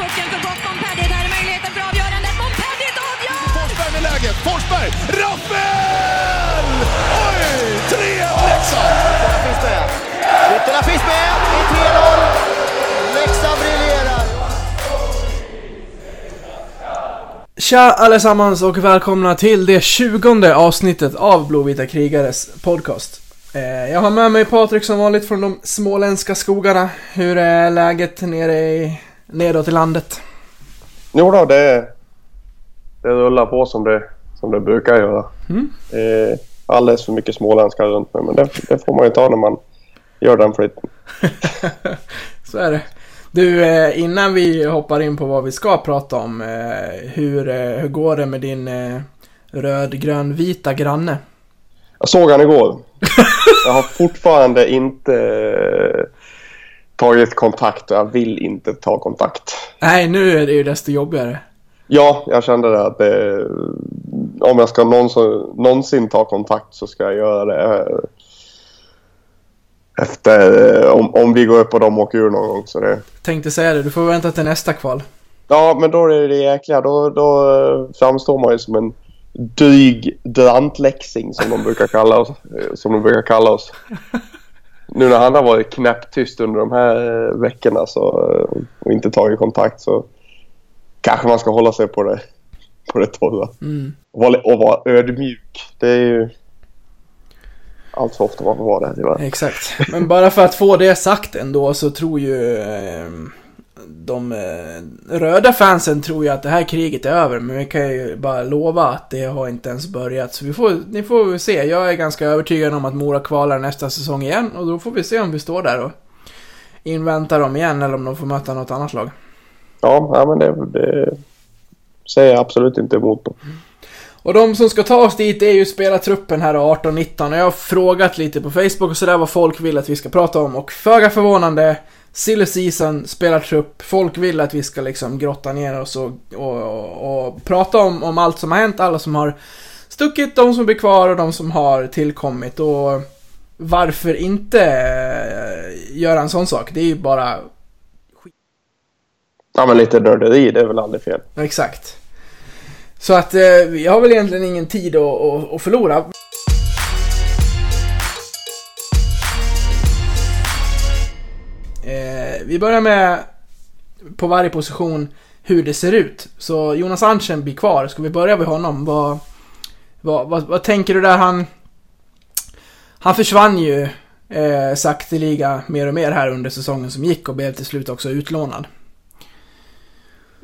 pucken för gott. Montpellier, där är möjligheten för avgörandet. Montpellier avgör! Forsberg med läget. Forsberg! Rappel! Oj! 3-1 Leksand! Ytterna finns med. Ytterna finns med. Det är 3-0. Leksand briljerar. Tja allesammans och välkomna till det tjugonde avsnittet av Blåvita krigares podcast. Eh, Jag har med mig Patrik som vanligt från de småländska skogarna. Hur är läget nere i, nedåt i landet? Jo då, det, det rullar på som det, som det brukar göra. Mm. Eh, alldeles för mycket småländska runt mig, men det, det får man ju ta när man gör den flytten. Så är det. Du, eh, innan vi hoppar in på vad vi ska prata om. eh, Hur, eh, hur går det med din röd-grön-vita granne? Jag såg han igår. Jag har fortfarande inte tagit kontakt och jag vill inte ta kontakt. Nej, nu är det ju desto jobbigare. Ja, jag kände det att det, om jag ska någonsin, någonsin ta kontakt så ska jag göra det eh, efter, eh, om, om vi går upp och de åker ur någon gång. Så det, Tänkte säga det, du får vänta till nästa kval. Ja, men då är det det jäkliga. Då, då eh, framstår man ju som en dryg drantläxing som de brukar kalla oss. eh, Som de brukar kalla oss. Nu när han har varit knäpptyst under de här eh, veckorna så, eh, och inte tagit kontakt så kanske man ska hålla sig på det, på det torra. Mm. Och vara, och vara ödmjuk. Det är ju allt för ofta man får vara det tyvärr. Exakt. Men bara för att få det sagt ändå så tror ju eh, de eh, röda fansen tror ju att det här kriget är över. Men vi kan ju bara lova att det har inte ens börjat. Så vi får, ni får se. Jag är ganska övertygad om att Mora kvalar nästa säsong igen. Och då får vi se om vi står där och inväntar dem igen eller om de får möta något annat lag. Ja, ja men det, det säger jag absolut inte emot. Då. Och de som ska ta oss dit är ju spelartruppen här 18-19 och jag har frågat lite på Facebook och sådär vad folk vill att vi ska prata om och föga förvånande Silly Season, spelartrupp, folk vill att vi ska liksom grotta ner oss och, och, och, och prata om, om allt som har hänt, alla som har stuckit, de som blir kvar och de som har tillkommit och varför inte eh, göra en sån sak? Det är ju bara Ja, men lite nörderi, det är väl aldrig fel. Exakt. Så att eh, vi har väl egentligen ingen tid att, att, att förlora. Vi börjar med på varje position hur det ser ut. Så Jonas Andersen blir kvar. Ska vi börja med honom? Vad, vad, vad, vad tänker du där? Han, han försvann ju eh, sakteliga mer och mer här under säsongen som gick och blev till slut också utlånad.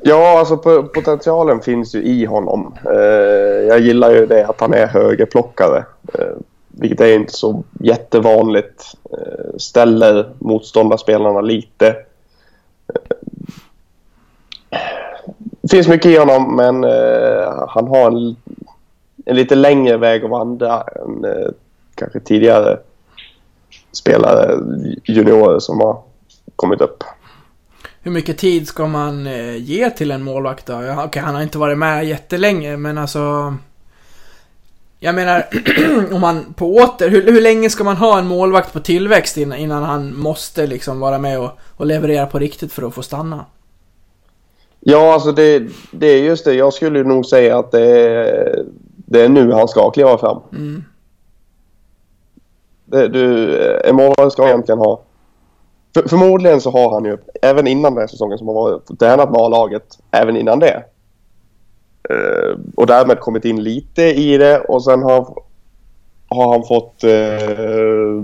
Ja, alltså potentialen finns ju i honom. Eh, jag gillar ju det att han är högerplockare. Eh, vilket är inte så jättevanligt. Eh, Ställer motståndarspelarna lite. Det finns mycket i honom, men eh, han har en, en lite längre väg att vandra än kanske tidigare spelare, juniorer som har kommit upp. Hur mycket tid ska man ge till en målvakt då? Okej, han har inte varit med jättelänge, men alltså... Jag menar, om man på åter... Hur, hur länge ska man ha en målvakt på tillväxt innan, innan han måste liksom vara med och, och leverera på riktigt för att få stanna? Ja, alltså det, det är just det. Jag skulle nog säga att det är, det är nu han ska kliva fram. Mm. Det, du, en målvakt ska egentligen ha... För, förmodligen så har han ju, även innan den här säsongen som har varit, tränat med A-laget, även innan det. Eh, och därmed kommit in lite i det och sen har, har han fått... Eh,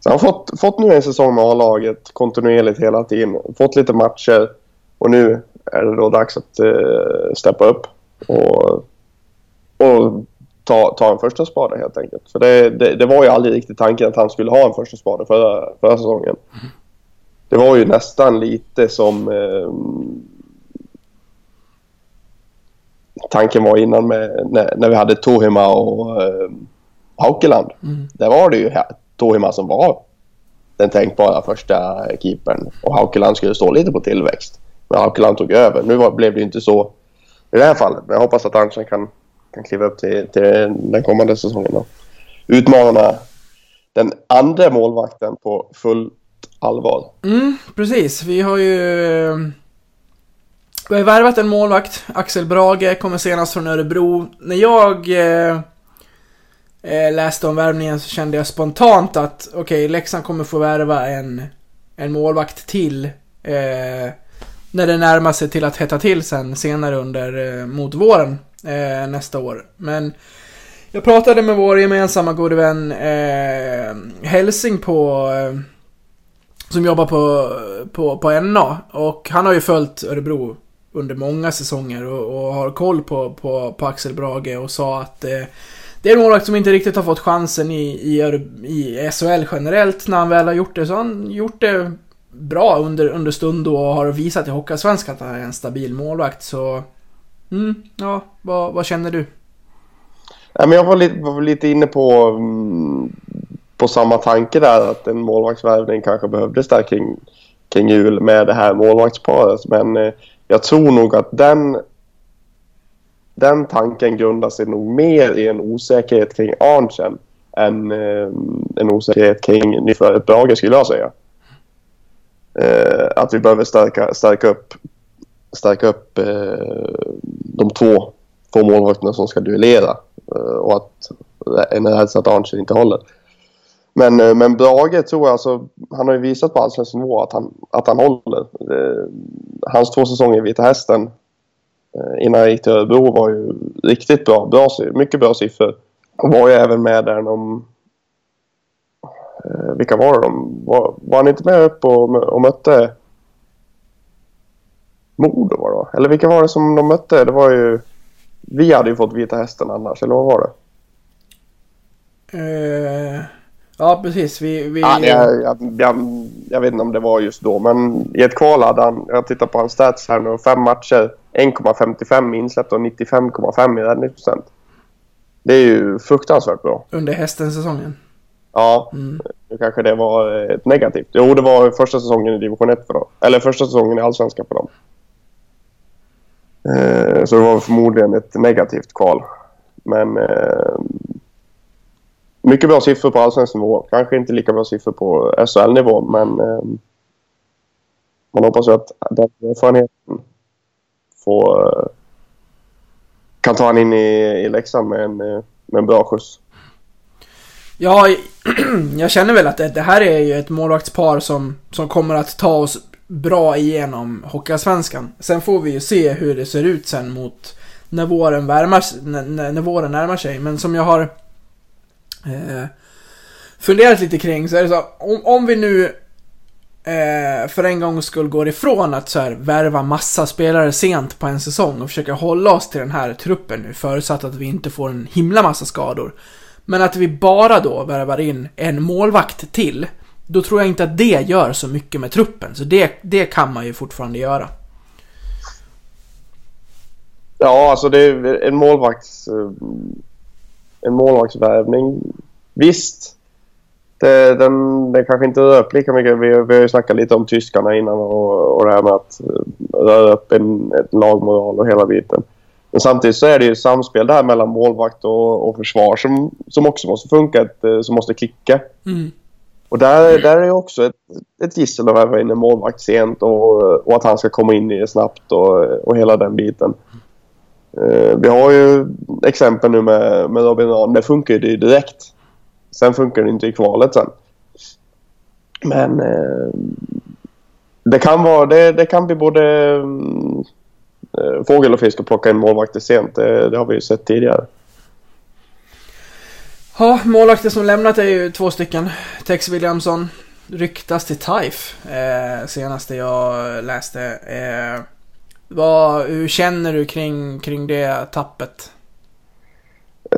så han har fått, fått nu en säsong med A-laget kontinuerligt hela tiden. Fått lite matcher och nu är det då dags att eh, steppa upp och, och ta, ta en första spade helt enkelt. För det, det, det var ju aldrig riktigt tanken att han skulle ha en första spade förra, förra säsongen. Det var ju nästan lite som eh, tanken var innan med, när, när vi hade Tohima och eh, Haukeland. Mm. Där var det ju Tohima som var den tänkbara första keepern och Haukeland skulle stå lite på tillväxt. Men Haukeland tog över. Nu var, blev det ju inte så i det här fallet. Men jag hoppas att Andersen kan, kan kliva upp till, till den kommande säsongen. Då. Utmana den andra målvakten på fullt allvar. Mm, precis. Vi har ju... Vi har ju värvat en målvakt. Axel Brage kommer senast från Örebro. När jag eh, eh, läste om värvningen så kände jag spontant att okej, Leksand kommer få värva en, en målvakt till. Eh, när det närmar sig till att hetta till sen senare under eh, mot våren eh, nästa år. Men jag pratade med vår gemensamma gode vän eh, Helsing på eh, som jobbar på, på, på NA. Och han har ju följt Örebro under många säsonger och, och har koll på, på, på Axel Brage och sa att eh, det är en målvakt som inte riktigt har fått chansen i, i, i SHL generellt när han väl har gjort det. Så han har gjort det bra under, under stund och har visat i Hockeyallsvenskan att han är en stabil målvakt. Så, mm, ja, vad, vad känner du? Ja, men jag var lite, var lite inne på, mm, på samma tanke där att en målvaktsvärvning kanske behövdes där kring, kring jul med det här målvaktsparet. Men eh, jag tror nog att den, den tanken grundar sig nog mer i en osäkerhet kring Arntzen än eh, en osäkerhet kring nyförvärvet Brage skulle jag säga. Eh, att vi behöver stärka, stärka upp, stärka upp eh, de två, två målvakterna som ska duellera. Eh, och att en rädsla att Arntzen inte håller. Men, eh, men Brage tror jag, alltså, han har ju visat på allsvensk nivå att han, att han håller. Eh, hans två säsonger i Vita Hästen eh, innan han gick till Örebro var ju riktigt bra. bra mycket bra siffror. Han var ju även med där om vilka var de? Var, var han inte med upp och, och mötte Modo var det va? Eller vilka var det som de mötte? Det var ju... Vi hade ju fått Vita Hästen annars, eller vad var det? Uh ja, precis. Vi... vi Ja, jag, jag, jag, jag vet inte om det var just då, men i ett kval hade han, jag tittar på hans stats här nu, fem matcher, 1,55 insläppt och 95,5 i räddningsprocent. Det är ju fruktansvärt bra. Under hästen-säsongen. Ja, nu kanske det var ett negativt. Jo, det var första säsongen i division 1 för dem. Eller första säsongen i allsvenskan för dem. Eh, så det var förmodligen ett negativt kval. Men eh, mycket bra siffror på allsvensk nivå. Kanske inte lika bra siffror på SHL-nivå, men eh, man hoppas ju att den erfarenheten får, eh, kan ta han in i, i Leksand med en, eh, med en bra skjuts. Ja, jag känner väl att det, det här är ju ett målvaktspar som, som kommer att ta oss bra igenom Hockeyallsvenskan. Sen får vi ju se hur det ser ut sen mot när våren, värmar, när, när våren närmar sig. Men som jag har eh, funderat lite kring så är det så om, om vi nu eh, för en gångs skull går ifrån att så här, värva massa spelare sent på en säsong och försöka hålla oss till den här truppen nu förutsatt att vi inte får en himla massa skador. Men att vi bara då värvar in en målvakt till. Då tror jag inte att det gör så mycket med truppen. Så det, det kan man ju fortfarande göra. Ja, alltså det är en målvakts... Eh, en målvaktsvärvning. Visst. Det, den, den kanske inte rör upp lika mycket. Vi, vi har ju snackat lite om tyskarna innan och, och det här med att eh, röra upp en, ett lagmoral och hela biten. Men samtidigt så är det ju samspel där mellan målvakt och, och försvar som, som också måste funka, ett, eh, som måste klicka. Mm. Och där, där är ju också ett, ett gissel att värva in en målvakt sent och, och att han ska komma in i det snabbt och, och hela den biten. Eh, vi har ju exempel nu med, med Robin Rahn. Det funkar ju direkt. Sen funkar det inte i kvalet sen. Men eh, det kan vara, det, det kan bli både mm, eh, fågel och fisk att plocka in målvakter sent. Det, det har vi ju sett tidigare. Ja, målvakter som lämnat är ju två stycken. Tex Williamson ryktas till TIFE Eh, senaste jag läste. Eh, vad, hur känner du kring, kring det tappet?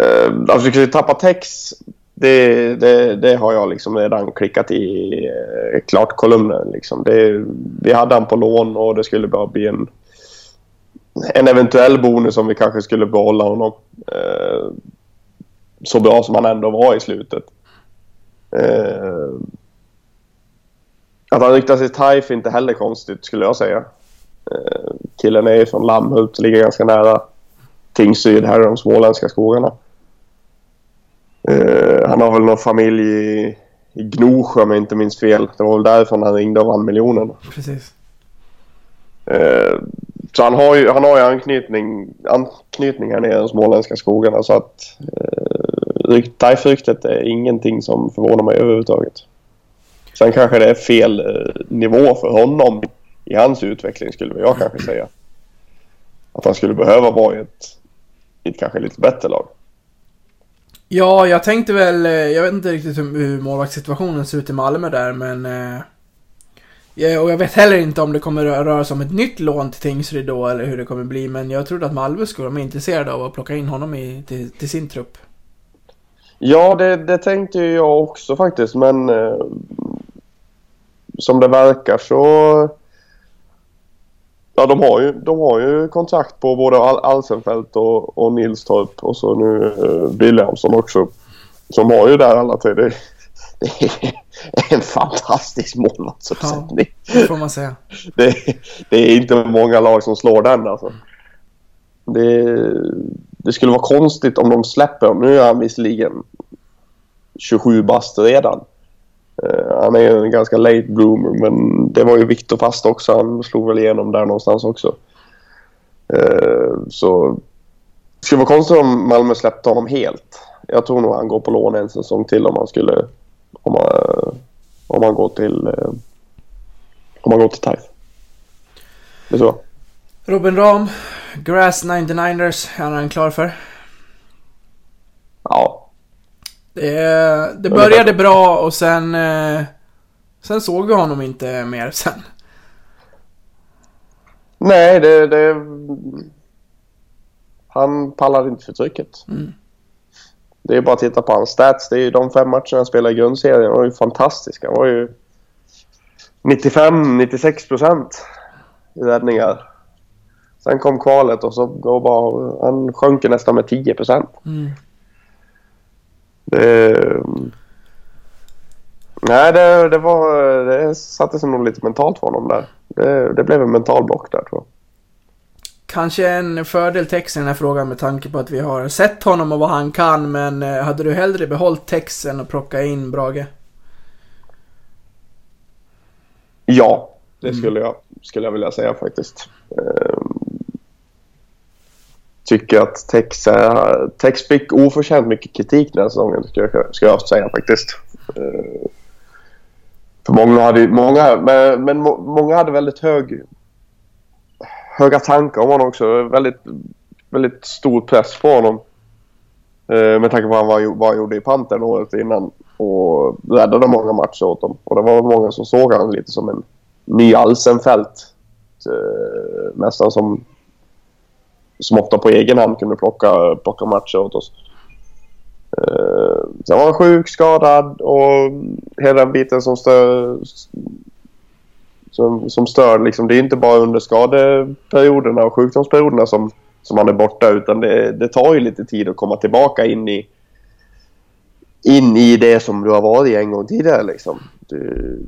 Uh, alltså, vi tappa text. Det, det, det har jag liksom redan klickat i uh, klart kolumnen. Liksom. Det, vi hade han på lån och det skulle bara bli en, en eventuell bonus om vi kanske skulle behålla honom. Uh, så bra som han ändå var i slutet. Uh, att han ryktar sig till Taif är inte heller konstigt skulle jag säga. Uh, killen är ju från Lammhult, ligger ganska nära Tingsryd här i de småländska skogarna. Uh, han har väl någon familj i, i Gnosjö om jag inte minns fel. Det var väl därifrån han ringde och vann miljonen. Precis. Eh, så han har ju, han har ju anknytning, anknytning här nere i de småländska skogarna så att eh, Taif-ryktet är ingenting som förvånar mig överhuvudtaget. Sen kanske det är fel eh, nivå för honom i hans utveckling skulle jag kanske säga. Att han skulle behöva vara i ett, i ett kanske lite bättre lag. Ja, jag tänkte väl, eh, jag vet inte riktigt hur, målvaktssituationen ser ut i Malmö där, men... Eh, och jag vet heller inte om det kommer rö- röra sig om ett nytt lån till Tingsryd då, eller hur det kommer bli, men jag trodde att Malmö skulle vara intresserade av att plocka in honom i, till, till sin trupp. Ja, det, det tänkte jag också faktiskt, men eh, som det verkar så... Ja, de har ju, de har ju kontrakt på både Al Alsenfelt och, och Nilstorp och så nu eh, Williamson också. Som har ju där alla tre. Det, det är en fantastisk målvaktsuppsättning. Det får man säga. Det, det är inte många lag som slår den alltså. Det, det skulle vara konstigt om de släpper. Nu är han visserligen 27 bast redan. Eh, han är ju en ganska late bloomer men det var ju Viktor Fast också. Han slog väl igenom där någonstans också. Eh, så det skulle vara konstigt om Malmö släppte honom helt. Jag tror nog han går på lån en säsong till om han skulle... Om han, om han går till... eh, Om han går till Taif. Det tror jag. Robin Ram, Grass 99ers, är han klar för? Ja, Det, det började bra och sen... eh, Sen såg vi honom inte mer sen. Nej, det, det... Han pallar inte för trycket. Mm. Det är bara att titta på hans stats. Det är de fem matcherna han spelade i grundserien. De var ju fantastiska. Det var ju 95-96 procent i räddningar. Sen kom kvalet och så då bara... Han sjönk nästan med 10 procent. Mm. Det... Nej, det, det var... Det satte sig nog lite mentalt för honom där. Det, det blev en mental block där tror jag. Kanske en fördel Tex i den här frågan med tanke på att vi har sett honom och vad han kan, men eh, hade du hellre behållit Tex än att plocka in Brage? Ja, det skulle, jag, skulle jag vilja säga faktiskt. Tycker att Tex, Tex fick oförtjänt mycket kritik den här säsongen, ska jag, ska jag säga faktiskt. Eh, för många hade, många, men, men många hade väldigt hög, höga tankar om honom också. Väldigt, väldigt stor press på honom. Eh, med tanke på vad han, var, vad han gjorde i Pantern året innan. Och räddade många matcher åt dem. Och det var många som såg honom lite som en ny Alsenfelt. Eh, nästan som, som ofta på egen hand kunde plocka, plocka matcher åt oss. Eh, sen var han sjuk, skadad och hela den biten som stör, som, som stör. Liksom, det är inte bara under skadeperioderna och sjukdomsperioderna som, som han är borta utan det, det tar ju lite tid att komma tillbaka in i in i det som du har varit en gång tidigare liksom. Du,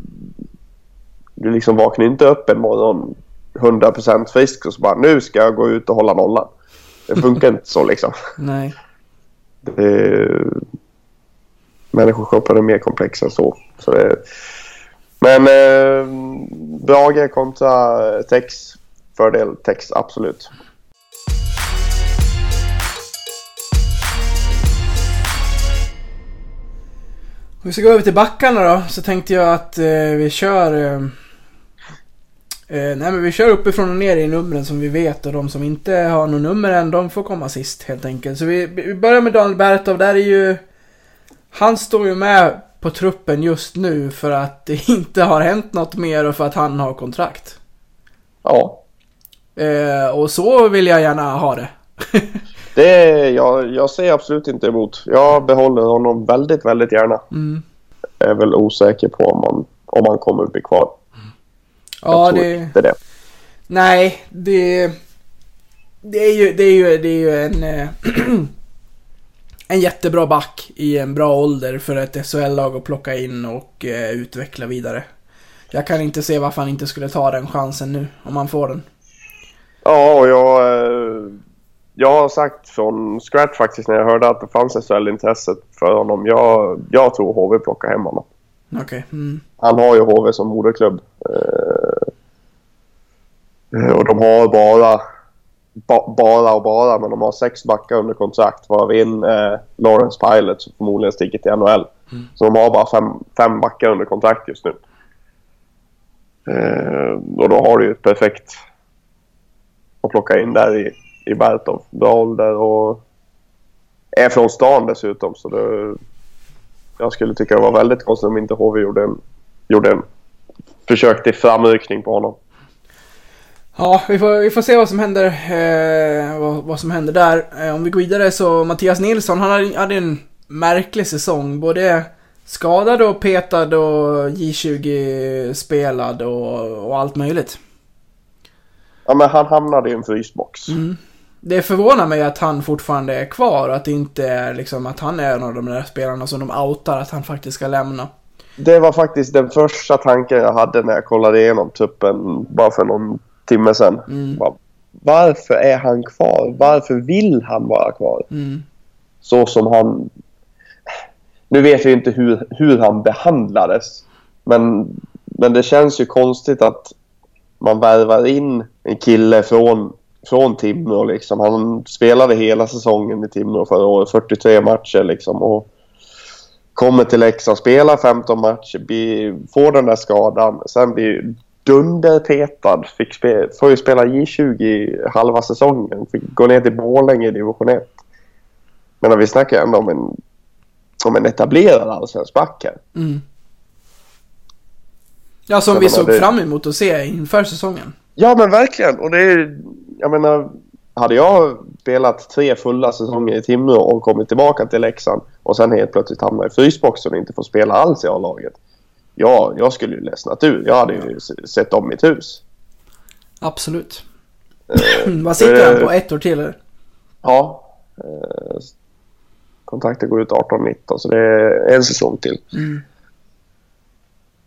du liksom vaknar inte upp en morgon 100% frisk och så bara nu ska jag gå ut och hålla nollan. Det funkar inte så liksom. Nej. Det, människokroppen är mer komplex än så. så det, men eh, Brage kontra Tex. Fördel Tex, absolut. Om vi ska gå över till backarna då, så tänkte jag att eh, vi kör... Eh, eh, nej men vi kör uppifrån och ner i numren som vi vet och de som inte har något nummer än, de får komma sist helt enkelt. Så vi, vi börjar med Daniel Bertov, där är ju... Han står ju med på truppen just nu för att det inte har hänt något mer och för att han har kontrakt. Ja, Eh, och så vill jag gärna ha det. det jag, jag säger absolut inte emot. Jag behåller honom väldigt, väldigt gärna. Mm. Jag är väl osäker på om han, om han kommer bli kvar. Jag Ja, tror det... inte det. Nej, det... Det är ju, det är ju, det är ju en... eh, en jättebra back i en bra ålder för ett SHL-lag att plocka in och eh, utveckla vidare. Jag kan inte se varför han inte skulle ta den chansen nu, om han får den. Ja, och jag, eh, jag har sagt från scratch faktiskt när jag hörde att det fanns SHL-intresset för honom. Jag, jag tror HV plockar hem honom. Okej. Mm. Han har ju HV som moderklubb. Eh, och de har bara, ba, bara och bara, men de har sex backar under kontrakt varav en eh, Lawrence Pilot som förmodligen sticker till NHL. Så de har bara fem, fem backar under kontrakt just nu. Eh, och då har du ju perfekt att plocka in där i, i Bertov. Bra ålder och är från stan dessutom. Så det, jag skulle tycka det var väldigt konstigt om inte HV gjorde en, gjorde en försök till framryckning på honom. Ja, vi får, vi får se vad som händer, eh, vad, vad som händer där. Eh, om vi går vidare så Mattias Nilsson, han hade, hade en märklig säsong. Både skadad och petad och J20 spelad och, och allt möjligt. Ja, men han hamnade i en frysbox. Det förvånar mig att han fortfarande är kvar och att det inte är liksom att han är en av de där spelarna som de outar att han faktiskt ska lämna. Det var faktiskt den första tanken jag hade när jag kollade igenom tuppen bara för någon timme sedan. Bara, Varför är han kvar? Varför vill han vara kvar? Mm. Så som han... Nu vet jag inte hur, hur han behandlades. Men, men det känns ju konstigt att man värvar in en kille från, från Timrå. Liksom. Han spelade hela säsongen i Timrå förra året, 43 matcher. Liksom, och kommer till Leksand, spelar 15 matcher, blir, får den där skadan. Sen blir dunderpetad. Fick spe, får ju spela J20 halva säsongen. Fick gå ner till Borlänge i division 1. Men vi snackar ändå om en, om en etablerad allsvensk back här. Mm. Ja, som Jag vi såg det- fram emot att se inför säsongen. Ja men verkligen. Och det är, jag menar, hade jag spelat tre fulla säsonger i Timrå och kommit tillbaka till Leksand och sen helt plötsligt hamnat i frysboxen och inte får spela alls i A-laget. Ja, jag skulle ju ledsnat ur. Jag hade ju sett om mitt hus. Absolut. Vad sitter han på? Ett år till eller? Ja. Eh, kontraktet går ut 18-19 så det är en säsong till.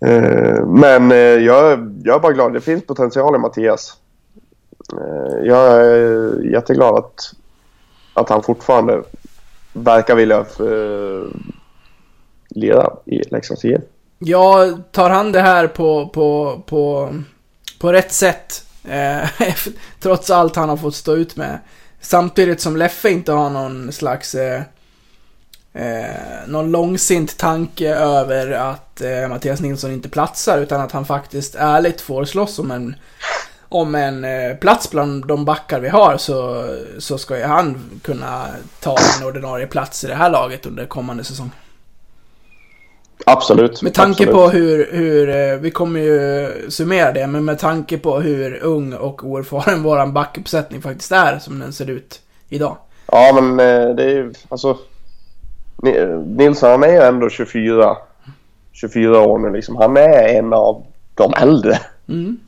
Eh, men eh, jag, jag är bara glad. Det finns potential i Mattias. Eh, jag är jätteglad att, att han fortfarande verkar vilja eh, lira i Leksands IF. Ja, tar han det här på, på, på, på rätt sätt. Eh, trots allt han har fått stå ut med. Samtidigt som Leffe inte har någon slags eh, eh, någon långsint tanke över att eh, Mattias Nilsson inte platsar utan att han faktiskt ärligt får slåss om en om en eh, plats bland de backar vi har så, så ska ju han kunna ta en ordinarie plats i det här laget under kommande säsong. Absolut. Med tanke absolut. på hur, hur, eh, vi kommer ju summera det, men med tanke på hur ung och oerfaren våran backuppsättning faktiskt är som den ser ut idag. Ja, men eh, det är ju alltså... Ni- Nilsson han är ju ändå 24, 24 år nu liksom. Han är en av de äldre. Mm.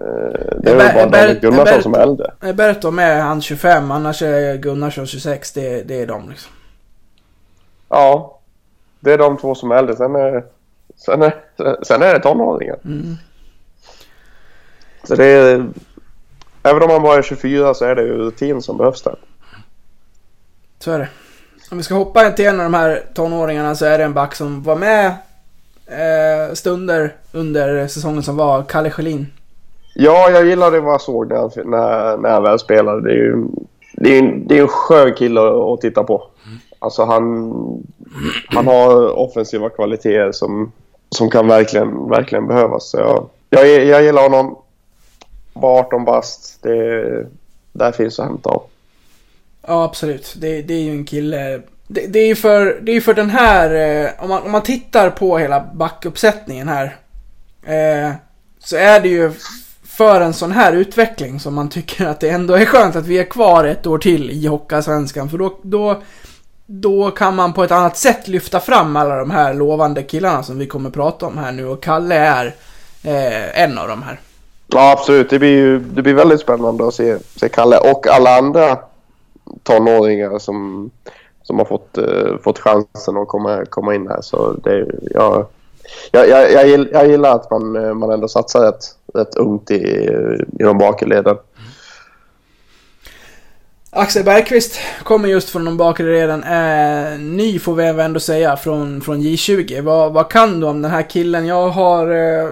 Eh, Det är väl bara Daniel Gunnarsson Ber- som är äldre. Bertom är han 25, annars är Gunnarsson 26, det, det är de liksom. Ja, det är de två som är äldre. Sen är, sen är, sen är det tonåringar. Mm. Så det är... Även om man bara är 24 så är det ju rutin som behövs där. Så är det. Om vi ska hoppa till en av de här tonåringarna så är det en back som var med eh, stunder under säsongen som var, Kalle Schelin. Ja, jag gillade vad jag såg när, när, när han väl spelade. Det är ju det är, en- det är en skön kille att titta på. Alltså han, han har offensiva kvaliteter som, som kan verkligen, verkligen behövas. Så jag, jag, jag gillar honom. Bara 18 bast. Det, där finns att hämta av. Ja, absolut. Det, det är ju en kille... Det, det är ju för, det är för den här... Eh, om, man, om man tittar på hela backuppsättningen här. Eh, så är det ju för en sån här utveckling som man tycker att det ändå är skönt att vi är kvar ett år till i Hockeyallsvenskan. För då, då, då kan man på ett annat sätt lyfta fram alla de här lovande killarna som vi kommer prata om här nu. Och Kalle är eh, en av de här. Ja, absolut. Det blir, ju, det blir väldigt spännande att se, se Kalle och alla andra tonåringar som, som har fått, eh, fått chansen att komma, komma in här. Så det, jag, jag, jag, jag, jag gillar att man, eh, man ändå satsar rätt, rätt ungt i, i de bakre leden. Axel Bergqvist kommer just från de bakre leden. Eh, ny får vi ändå säga från, från J20. Vad, vad kan du om den här killen? Jag har, eh,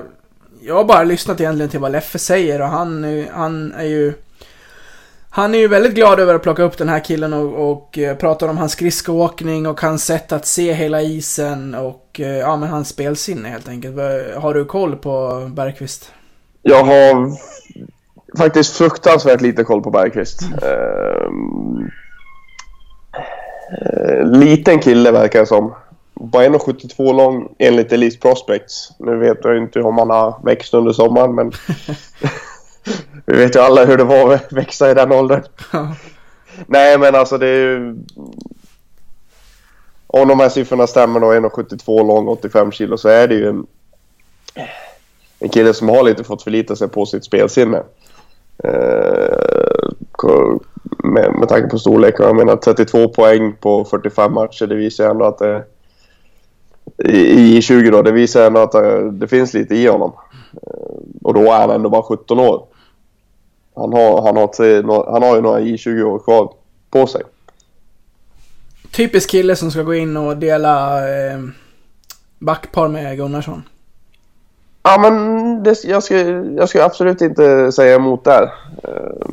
jag har bara lyssnat egentligen till vad Leffe säger och han, han är ju han är ju väldigt glad över att plocka upp den här killen och, och eh, pratar om hans skridskoåkning och hans sätt att se hela isen och eh, ja, men hans spelsinne helt enkelt. Har du koll på Bergqvist? Jag har faktiskt fruktansvärt lite koll på Bergqvist. Ehm, eh, liten kille verkar det som. Bara 1,72 lång enligt Elite Prospects. Nu vet jag inte om han har växt under sommaren men vi vet ju alla hur det var att växa i den åldern. Nej men alltså det är ju... Om de här siffrorna stämmer då, 1,72 lång, 85 kilo, så är det ju en, en kille som har lite fått förlita sig på sitt spelsinne. Eh, med, med tanke på storleken. Jag menar 32 poäng på 45 matcher, det visar ändå att det... I, i 20 då, det visar ändå att det, det finns lite i honom. Eh, och då är han ändå bara 17 år. Han har, han har, tre, han har ju några I20 år kvar på sig. Typisk kille som ska gå in och dela eh, backpar med Gunnarsson. Ja, men det, jag, ska, jag ska absolut inte säga emot där. Eh,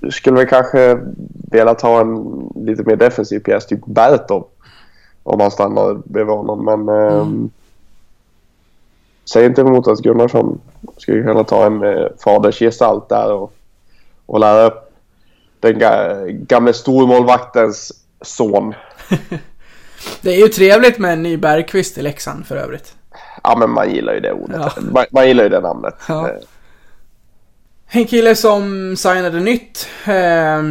Jag skulle väl kanske vilja ta en lite mer defensiv pjäs, typ Bertov. Om han stannar bredvid honom. Men eh, säg inte emot att Gunnarsson skulle kunna ta en eh, fadersgestalt där och, och lära upp den ga, gamle stormålvaktens son. Det är ju trevligt med en ny Bergqvist i Leksand för övrigt. Ja, men man gillar ju det ordet. Ja. Man, man gillar ju det namnet. Ja. Eh, En kille som signade nytt eh,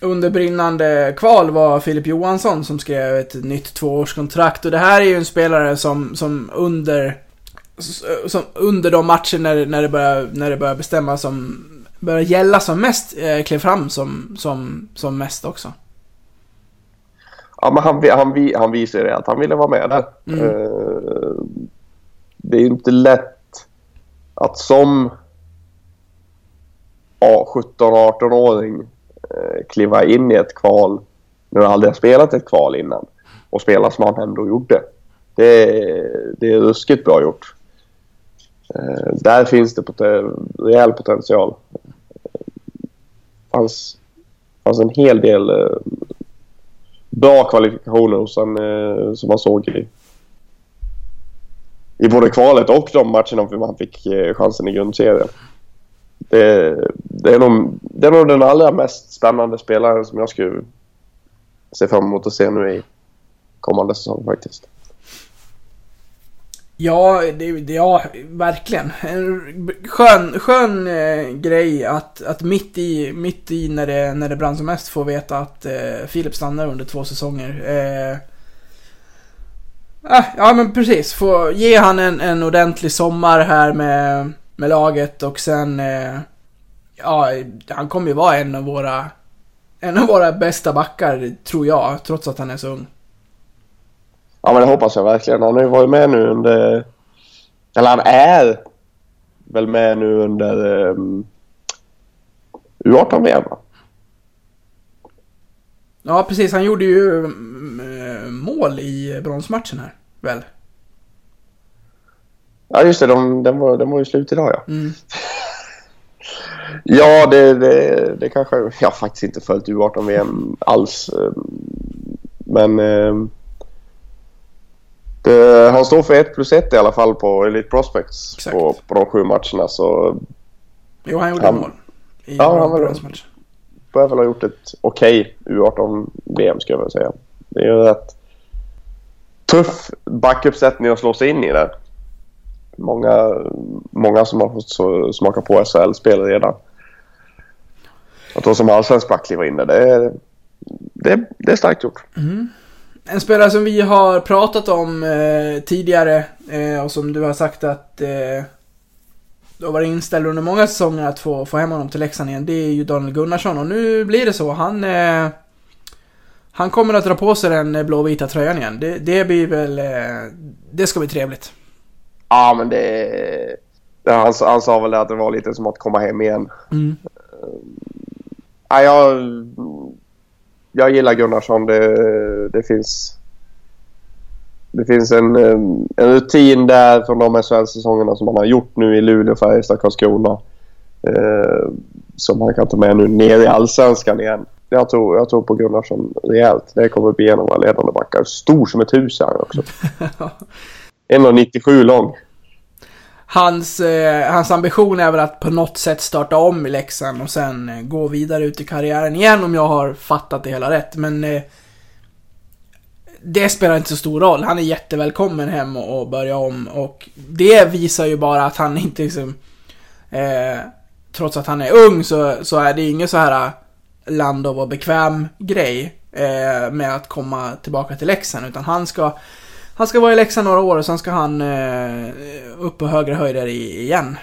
under brinnande kval var Filip Johansson som skrev ett nytt tvåårskontrakt. Och det här är ju en spelare som, som under som under de matcher när, när, det börjar, när det börjar bestämmas som börjar gälla som mest, eh, klev fram som, som, som mest också. Ja, men han, han, han visar ju det att han ville vara med där. Eh, det är inte lätt att som ja, 17-18-åring eh, kliva in i ett kval när du aldrig har spelat ett kval innan och spela som han ändå gjorde. Det, är- det är ruskigt bra gjort. Eh, där finns det pot- rejäl potential. Det fanns, fanns en hel del eh, bra kvalifikationer hos han, eh, som man såg i, i både kvalet och de matcherna han fick eh, chansen i grundserien. Det, det, är nog, det är nog den allra mest spännande spelaren som jag skulle se fram emot att se nu i kommande säsong faktiskt. Ja, det, det, ja, verkligen. En skön, skön eh, grej att, att mitt i, mitt i när det, när det brann som mest få veta att eh, Filip stannar under två säsonger. Eh, Ah, ja, men precis. Få ge han en, en ordentlig sommar här med, med laget och sen... Eh, ja, han kommer ju vara en av våra... En av våra bästa backar, tror jag, trots att han är så ung. Ja men det hoppas jag verkligen. Han har ju varit med nu under... Eller han är väl med nu under eh, um, U18-VM va? Ja, precis. Han gjorde ju mm, eh, mål i bronsmatchen här, väl? Ja just det, de, den, var, den var ju slut idag ja. Mm. Ja, det, det, det kanske... Jag har faktiskt inte följt U18-VM alls. eh, Men... eh, Det, han står för 1 plus 1 i alla fall på Elite Prospects Exakt. på, på de sju matcherna. Så Jo, han gjorde Han- mål. I Ja, han var- bronsmatchen bör väl ha gjort ett okej U18-VM skulle jag vilja säga. Det är ju rätt tuff backuppsättning att slå sig in i där. Många, många som har fått smaka på SHL-spel redan. Att då som allsvensk back kliva in där, det är, det, det är starkt gjort. Mm. En spelare som vi har pratat om eh, tidigare eh, och som du har sagt att eh, har varit inställd under många säsonger att få, få hem honom till Leksand igen. Det är ju Daniel Gunnarsson och nu blir det så. Han, eh, han kommer att dra på sig den blåvita tröjan igen. Det, det blir väl... Eh, det ska bli trevligt. Ja, men det... det han, han sa väl att det var lite som att komma hem igen. Mm. ja, jag, jag gillar Gunnarsson. Det, det finns... Det finns en, en rutin där från de SHL-säsongerna som han har gjort nu i Luleå, Färjestad, Karlskrona. Eh, som han kan ta med nu ner i Allsvenskan igen. Jag tror, jag tror på Gunnarsson rejält. Det kommer bli en av våra ledande backar. Stor som ett hus är han också. 1,97 lång. Hans, eh, hans ambition är väl att på något sätt starta om i Leksand och sen eh, gå vidare ut i karriären igen om jag har fattat det hela rätt. Men eh, det spelar inte så stor roll. Han är jättevälkommen hem och, och börja om och det visar ju bara att han inte liksom... Eh, trots att han är ung så, så är det inget så här eh, land och bekväm grej eh, med att komma tillbaka till Leksand utan han ska han ska vara i Leksand några år och sen ska han eh, upp på högre höjder i, igen.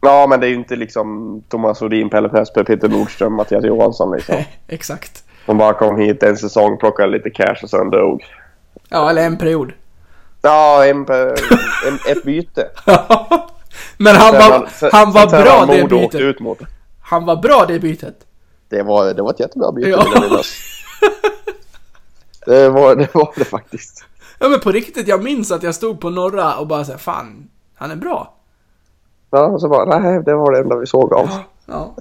Ja, men det är ju inte liksom Thomas Rodin, Pelle Pressberg, Peter Nordström, Mattias Johansson liksom. Exakt. De bara kom hit en säsong, plockade lite cash och sen drog. Ja, eller en period. Ja, en, en, ett byte. Men han Sen var, sen- han var bra han det bytet. ut mot. Han var bra det bytet. Det var, det var ett jättebra byte Ja. Det var, det var det faktiskt. Ja men på riktigt, jag minns att jag stod på norra och bara såhär, fan, han är bra. Ja, och så bara, nej, det var det enda vi såg av. Ja.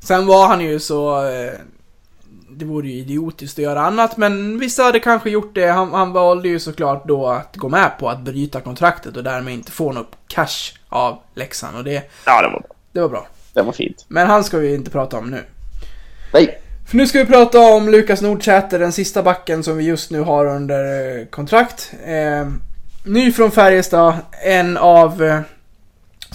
Sen var han ju så... Eh, det vore ju idiotiskt att göra annat, men vissa hade kanske gjort det. Han, han valde ju såklart då att gå med på att bryta kontraktet och därmed inte få något cash av Leksand och det, Ja, det var, det var bra. det var fint. Men han ska vi inte prata om nu. Nej, För nu ska vi prata om Lukas Nordsäter, den sista backen som vi just nu har under eh, kontrakt. Eh, ny från Färjestad, en av, eh,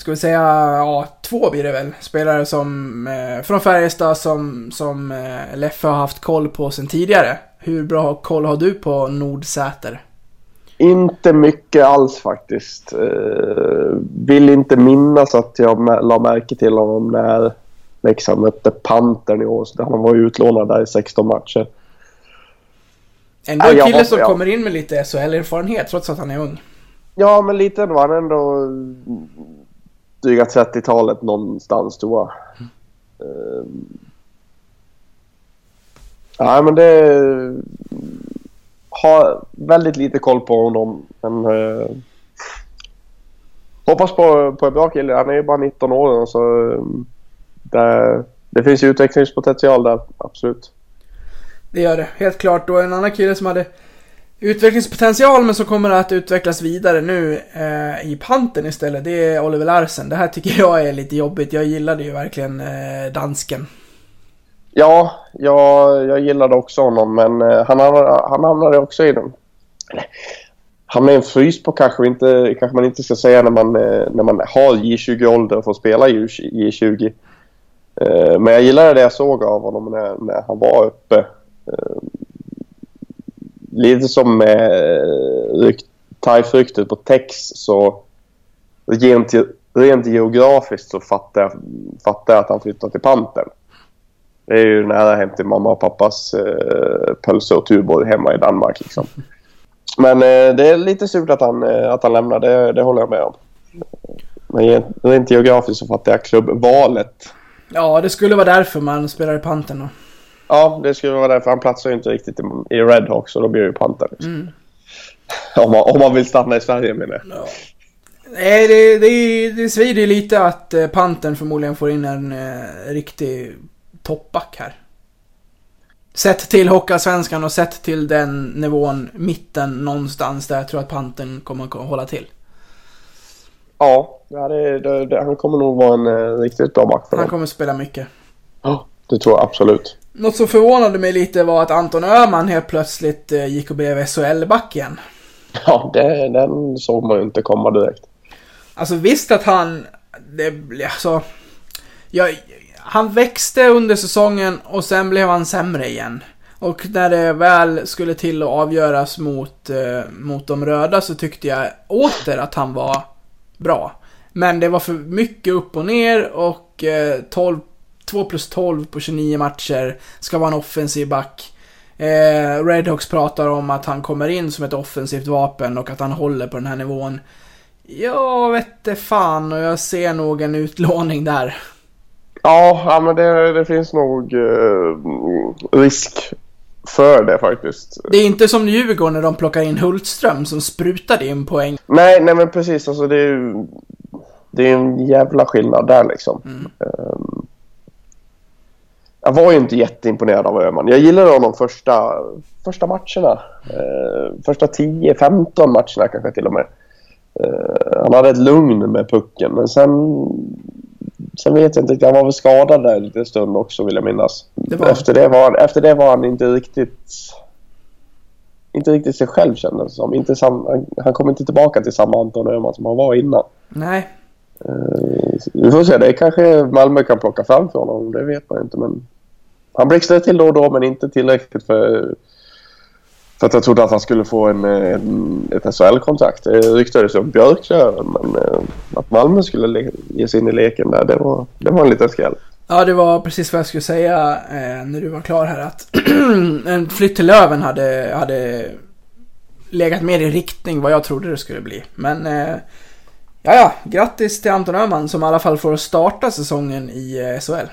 ska vi säga, ja, två blir det väl, spelare som, eh, från Färjestad som, som eh, Leffe har haft koll på sen tidigare. Hur bra koll har du på Nordsäter? inte mycket alls faktiskt. Uh, vill inte minnas att jag la märke till honom när Leksand mötte Pantern i år. Han var ju utlånad där i 16 matcher. Ändå en kille som ja. kommer in med lite SHL-erfarenhet trots att han är ung. Ja, men lite var han ändå dryga 30-talet någonstans tror jag. Ehm. Mm. Ja, men det... Har väldigt lite koll på honom. Men... eh, hoppas på, på en bra kille. Han är ju bara 19 år så... Ehm, det, det finns ju utvecklingspotential där, absolut. Det gör det, helt klart. Och en annan kille som hade utvecklingspotential men som kommer att utvecklas vidare nu eh, i panten istället, det är Oliver Larsen. Det här tycker jag är lite jobbigt. Jag gillade ju verkligen eh, dansken. Ja, jag, jag gillade också honom men eh, han, hamnade- han hamnade också i den. Han hamnade i en frys på kanske, inte, kanske man inte ska säga när man, eh, när man har J20-ålder och får spela J20. Eh, Men jag gillade det jag såg av honom när, när han var uppe. Eh, Lite som med rykt- TIFE-ryktet på Tex så rent, rent geografiskt så fattar jag, fattar jag att han flyttar till Pantern. Det är ju nära hem till mamma och pappas eh, pölse och Tuborg hemma i Danmark. Liksom. Men eh, det är lite surt att han, eh, att han lämnar, det, det håller jag med om. Men rent- rent geografiskt så fattar jag klubbvalet. Ja, det skulle vara därför man spelar i panten då. Ja, det skulle vara därför han platsar ju inte riktigt i, Redhawks så då blir det ju Panther. Liksom. Om, man, om man vill stanna i Sverige menar jag. Ja. Nej, det, det, det svider ju lite att eh, panten förmodligen får in en eh, riktig toppback här. Sett till Hockeyallsvenskan och sett till den nivån, mitten någonstans där jag tror att panten kommer att hålla till. Ja, ja det, det, det, han kommer nog vara en eh, riktigt bra back för Han dem. kommer spela mycket. Ja, det tror jag absolut. Något som förvånade mig lite var att Anton Öhman helt plötsligt eh, gick och blev SHL-back igen. Ja, det, den såg man ju inte komma direkt. Alltså visst att han... Det, alltså... Jag, han växte under säsongen och sen blev han sämre igen. Och när det väl skulle till att avgöras mot, eh, mot de röda så tyckte jag åter att han var bra. Men det var för mycket upp och ner och eh, 12, 2 plus 12 på 29 matcher ska vara en offensiv back. Eh, Redhawks pratar om att han kommer in som ett offensivt vapen och att han håller på den här nivån. Jag vet inte fan och jag ser nog en utlåning där. Ja, ja men det, det finns nog eh, risk för det faktiskt. Det är inte som Djurgården när de plockar in Hultström som sprutade in poäng. Nej, nej men precis. Alltså det är ju det är en jävla skillnad där liksom. Ehm, jag var ju inte jätteimponerad av Öhman. Jag gillade honom första, första matcherna. Uh, första 10-15 matcherna kanske till och med. Uh, han hade ett lugn med pucken, men sen... Sen vet jag inte Han var väl skadad där en liten stund också, vill jag minnas. Det Efter, det var, efter det var han inte riktigt... Inte riktigt sig själv kändes det som. Inte sam, han, han kom inte tillbaka till samma Anton Öhman som han var innan. Nej. Eh, Vi får se, det kanske Malmö kan plocka fram för honom. Det vet man inte. Men han blixtrade till då och då, men inte tillräckligt för, för att jag trodde att han skulle få en, en, ett SHL-kontrakt. Det ryktades om Björklöven, men eh, att Malmö skulle ge sig in i leken där, det var, det var en liten skräll. Ja, det var precis vad jag skulle säga eh, när du var klar här att en flytt till Löven hade, hade legat mer i riktning vad jag trodde det skulle bli. Men eh, ja, ja, grattis till Anton Öhman som i alla fall får starta säsongen i eh, SHL.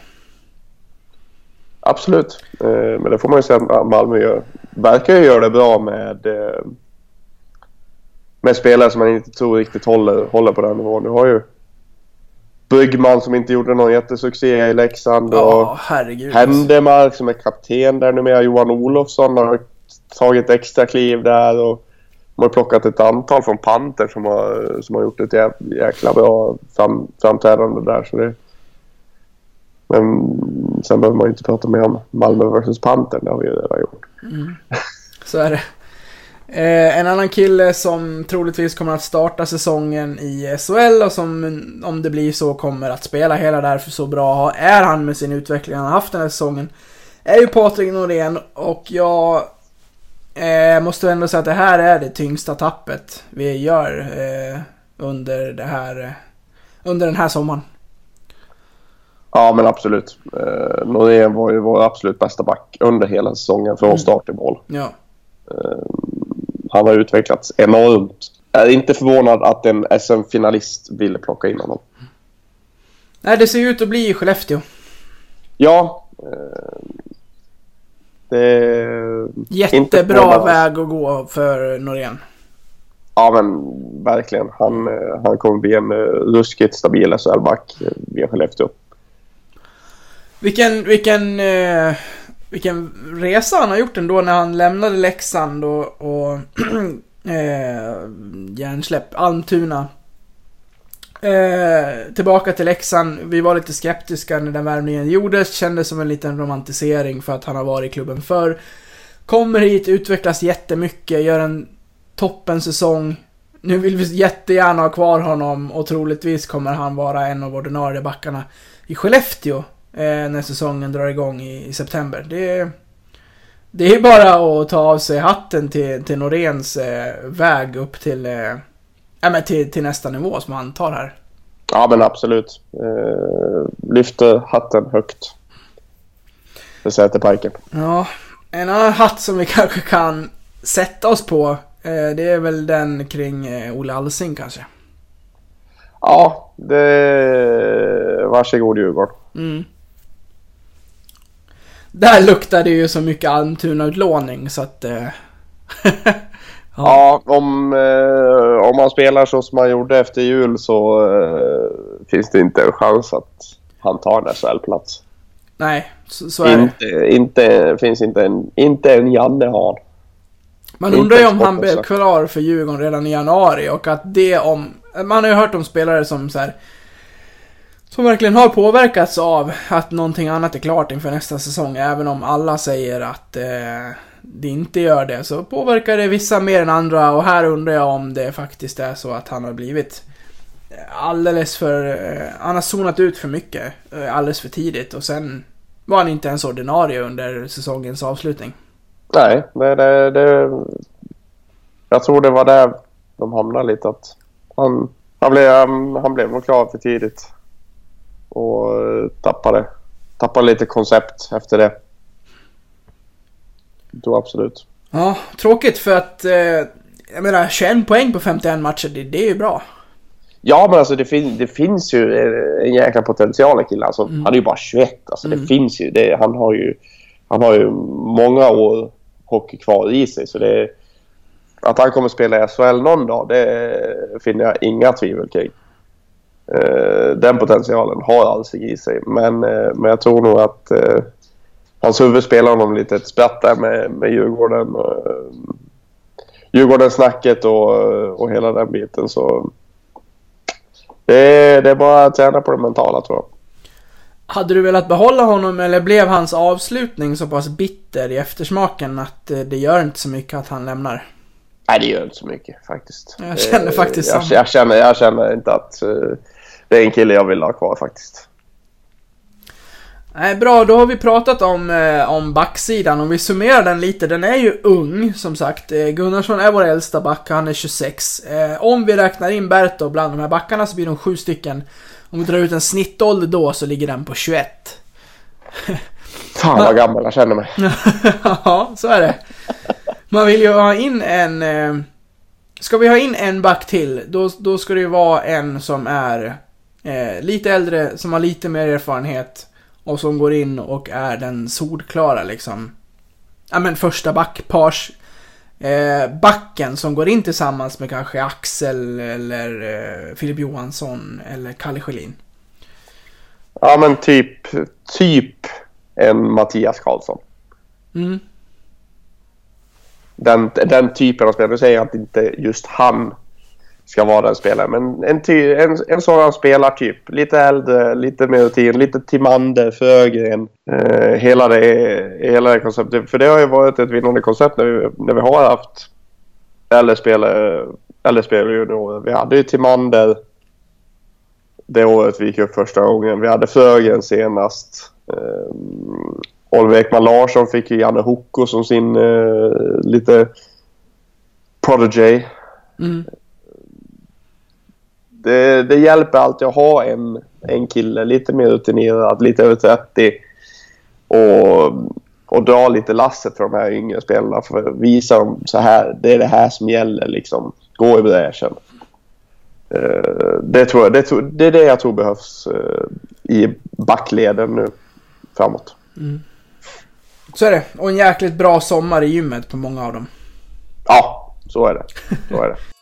Absolut, eh, men det får man ju säga att Malmö gör. Verkar ju göra det bra med, eh, med spelare som man inte tror riktigt håller, håller på den nivån. Du har ju Byggman som inte gjorde någon jättesuccé i Leksand och herregud. Händemark som är kapten där numera. Johan Olofsson har tagit extra kliv där och de har plockat ett antal från Panter som har, som har gjort ett jäk- jäkla bra fram, framträdande där. Så det, men sen behöver man ju inte prata mer om Malmö vs Pantern. Det har vi ju redan gjort. Mm. Så är det. Eh, en annan kille som troligtvis kommer att starta säsongen i SHL och som om det blir så kommer att spela hela därför så bra är han med sin utveckling han har haft den här säsongen. Är ju Patrik Norén och jag eh, måste ändå säga att det här är det tyngsta tappet vi gör eh, under det här eh, under den här sommaren. Ja, men absolut. Eh, Norén var ju vår absolut bästa back under hela säsongen från start till mål. Ja. Han har utvecklats enormt. Jag är inte förvånad att en SM-finalist ville plocka in honom. Nej, det ser ut att bli Skellefteå. Ja. Eh, det är Jättebra väg att gå för Norén. Ja, men verkligen. Han, eh, han kommer bli en eh, ruskigt stabil SHL-back eh, via Skellefteå. Vilken, vilken, eh, vilken resa han har gjort ändå när han lämnade Leksand och, och eh, hjärnsläpp, Almtuna. Eh, tillbaka till Leksand. Vi var lite skeptiska när den värvningen gjordes. Kändes som en liten romantisering för att han har varit i klubben förr. Kommer hit, utvecklas jättemycket, gör en toppen säsong. Nu vill vi jättegärna ha kvar honom och troligtvis kommer han vara en av ordinarie backarna i Skellefteå när säsongen drar igång i, i september. Det, det är bara att ta av sig hatten till, till Noréns eh, väg upp till, eh, men till, till nästa nivå som han tar här. Ja, men absolut. Eh, lyfter hatten högt. För Säterparken. Ja, en annan hatt som vi kanske kan sätta oss på, eh, det är väl den kring eh, Olle Alsing kanske. Ja, det... Varsågod Djurgården. Mm. Där luktar det ju så mycket Almtuna-utlåning så att... Eh, Ja, om, eh, om man spelar så som man gjorde efter jul så eh, finns det inte en chans att han tar en SHL-plats. nej, så, så är det. Inte, inte, finns inte en, inte en Janne har. Man Inte undrar ju om han blev klar för Djurgården redan i januari och att det om... Man har ju hört om spelare som så här, som verkligen har påverkats av att någonting annat är klart inför nästa säsong. Även om alla säger att eh, det inte gör det så påverkar det vissa mer än andra och här undrar jag om det faktiskt är så att han har blivit eh, alldeles för... Eh, han har zonat ut för mycket eh, alldeles för tidigt och sen var han inte ens ordinarie under säsongens avslutning. Nej, det, det, det, jag tror det var där de hamnade lite. Att han, han, blev, han blev nog klar för tidigt. Och eh, tappade, tappade lite koncept efter det. Tror absolut. Ja, tråkigt för att... Eh, jag menar, 21 poäng på 51 matcher, det, det är ju bra. Ja, men alltså det, fin det finns ju en jäkla potential i killen. Alltså, Mm. Han är ju bara 21. Alltså, Det finns ju. Det, han, har ju han har ju många år hockey kvar i sig. Så det, att han kommer spela i SHL någon dag, det finner jag inga tvivel kring. Eh, den potentialen har Alsing i sig. Men, eh, men jag tror nog att eh, hans huvud spelar honom lite ett spratt där med, med Djurgården. Djurgården-snacket och, och hela den biten. Så det, är- det är bara att träna på det mentala tror jag. Hade du velat behålla honom eller blev hans avslutning så pass bitter i eftersmaken att det gör inte så mycket att han lämnar? Nej, det gör inte så mycket faktiskt. Jag känner faktiskt jag, jag, känner, jag känner inte att det är en kille jag vill ha kvar faktiskt. Nej, bra, då har vi pratat om, eh, om backsidan. Om vi summerar den lite, den är ju ung som sagt. Eh, Gunnarsson är vår äldsta back, han är 26. Eh, om vi räknar in Berto bland de här backarna så blir de sju stycken. Om vi drar ut en snittålder då så ligger den på 21. Fan vad gammal jag känner mig. ja, så är det. Man vill ju ha in en... Eh, ska vi ha in en back till, då, då ska det ju vara en som är eh, lite äldre, som har lite mer erfarenhet och som går in och är den solklara liksom. Ja men första backpars eh, backen som går in tillsammans med kanske Axel eller eh, Filip Johansson eller Kalle Schelin. Ja, men typ, typ en Mattias Karlsson. Mm. Den, den typen av spelare. Nu säger att inte just han ska vara den spelaren. Men en, ty, en, en sådan spelartyp. Lite äldre, lite mer rutin, lite Timander, Frögren. Eh, hela, det, hela det konceptet. För det har ju varit ett vinnande koncept när vi, när vi har haft äldre spelare, äldre spelare juniorer. Vi hade ju Timander det året vi gick upp första gången. Vi hade Frögren senast. Eh, Oliver Ekman Larsson fick ju Janne Hoko som sin eh, lite prodigy. Mm. Det, det hjälper alltid att ha en, en kille lite mer rutinerad, lite över 30 och, och dra lite lasset för de här yngre spelarna för visa dem så här, det är det här som gäller liksom. Gå i bräschen. Eh, det, tror jag, det, det är det jag tror behövs eh, i backleden nu framåt. Så är det. Och en jäkligt bra sommar i gymmet på många av dem. Ja, så är det. Så är det.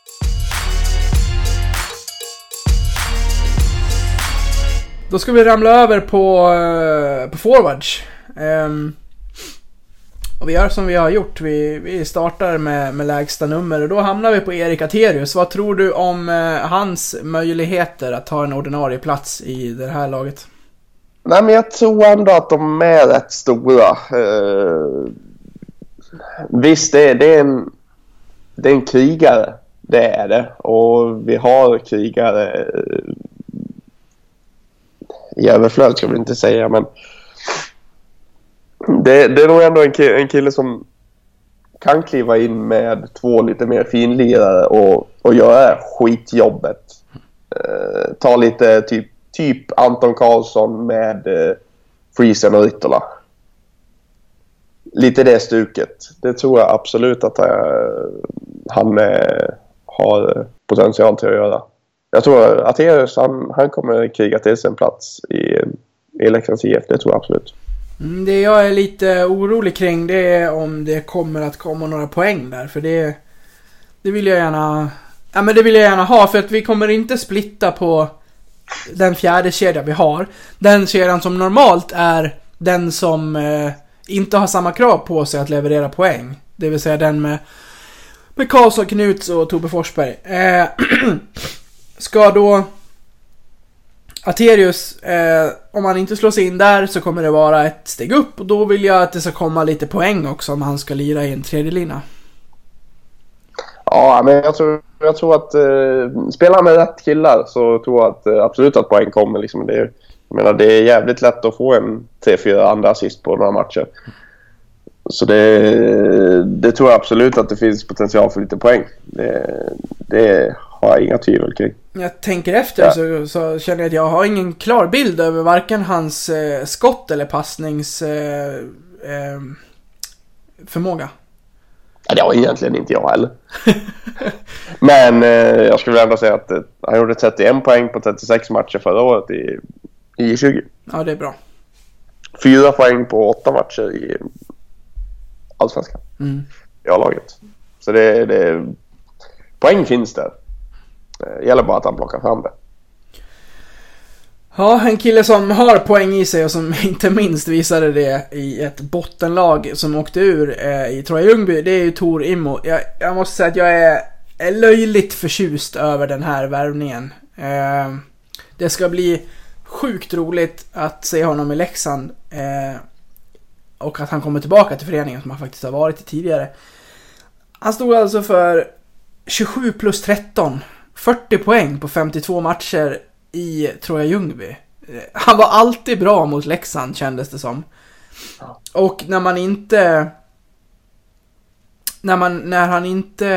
Då ska vi ramla över på, eh, på forwards. Um, och vi gör som vi har gjort. Vi, vi startar med, med lägsta nummer och då hamnar vi på Erik Aterius. Vad tror du om eh, hans möjligheter att ta en ordinarie plats i det här laget? Nej, men jag tror ändå att de är rätt stora. Eh, visst, det är, det, är en, det är en krigare. Det är det. Och vi har krigare eh, i överflöd, ska vi inte säga. Men det, det är nog ändå en kille, en kille som kan kliva in med två lite mer finlirare och, och göra skitjobbet. Eh, ta lite typ, typ Anton Karlsson med eh, Friesen och Ritola. Lite det stuket. Det tror jag absolut att eh, han eh, har eh, potential till att göra. Jag tror att Aterius, han, han kommer kriga till sig en plats i, i Leksands IF. Det tror jag absolut. Mm, Det jag är lite orolig kring det är om det kommer att komma några poäng där. För det, det vill jag gärna... Ja men det vill jag gärna ha för att vi kommer inte splitta på den fjärde kedjan vi har. Den kedjan som normalt är den som eh, inte har samma krav på sig att leverera poäng. Det vill säga den med, med Karlsson, Knuts och Tobbe Forsberg. Eh, ska då Aterius, eh, om han inte slår sig in där så kommer det vara ett steg upp och då vill jag att det ska komma lite poäng också om han ska lira i en tredje lina. Ja, men jag tror, jag tror att eh, spelar med rätt killar så tror jag att, eh, absolut att poäng kommer. Liksom. Det, är, jag menar, det är jävligt lätt att få en 3-4 andra assist på några matcher. Så det, det tror jag absolut att det finns potential för lite poäng. Det, det har jag inga tvivel kring. Jag tänker efter Ja. så, så känner jag att jag har ingen klar bild över varken hans eh, skott eller passnings eh, eh, förmåga. Ja, det har egentligen inte jag heller. Men eh, jag skulle ändå säga att eh, han gjorde 31 poäng på 36 matcher förra året i, i 20. Ja, det är bra. Fyra poäng på åtta matcher i Allsvenskan. Mm. I A-laget. Så det, det... Poäng finns där. Eh, det gäller bara att han plockar fram det. Ja, en kille som har poäng i sig och som inte minst visade det i ett bottenlag som åkte ur eh, i Troja Ljungby, det är ju Tor Immo. Jag, jag måste säga att jag är, är löjligt förtjust över den här värvningen. Eh, det ska bli sjukt roligt att se honom i Leksand. Eh, och att han kommer tillbaka till föreningen som han faktiskt har varit i tidigare. Han stod alltså för 27 plus 13. 40 poäng på 52 matcher i Troja Ljungby. Han var alltid bra mot Leksand kändes det som. Och när man inte... När man, när han inte...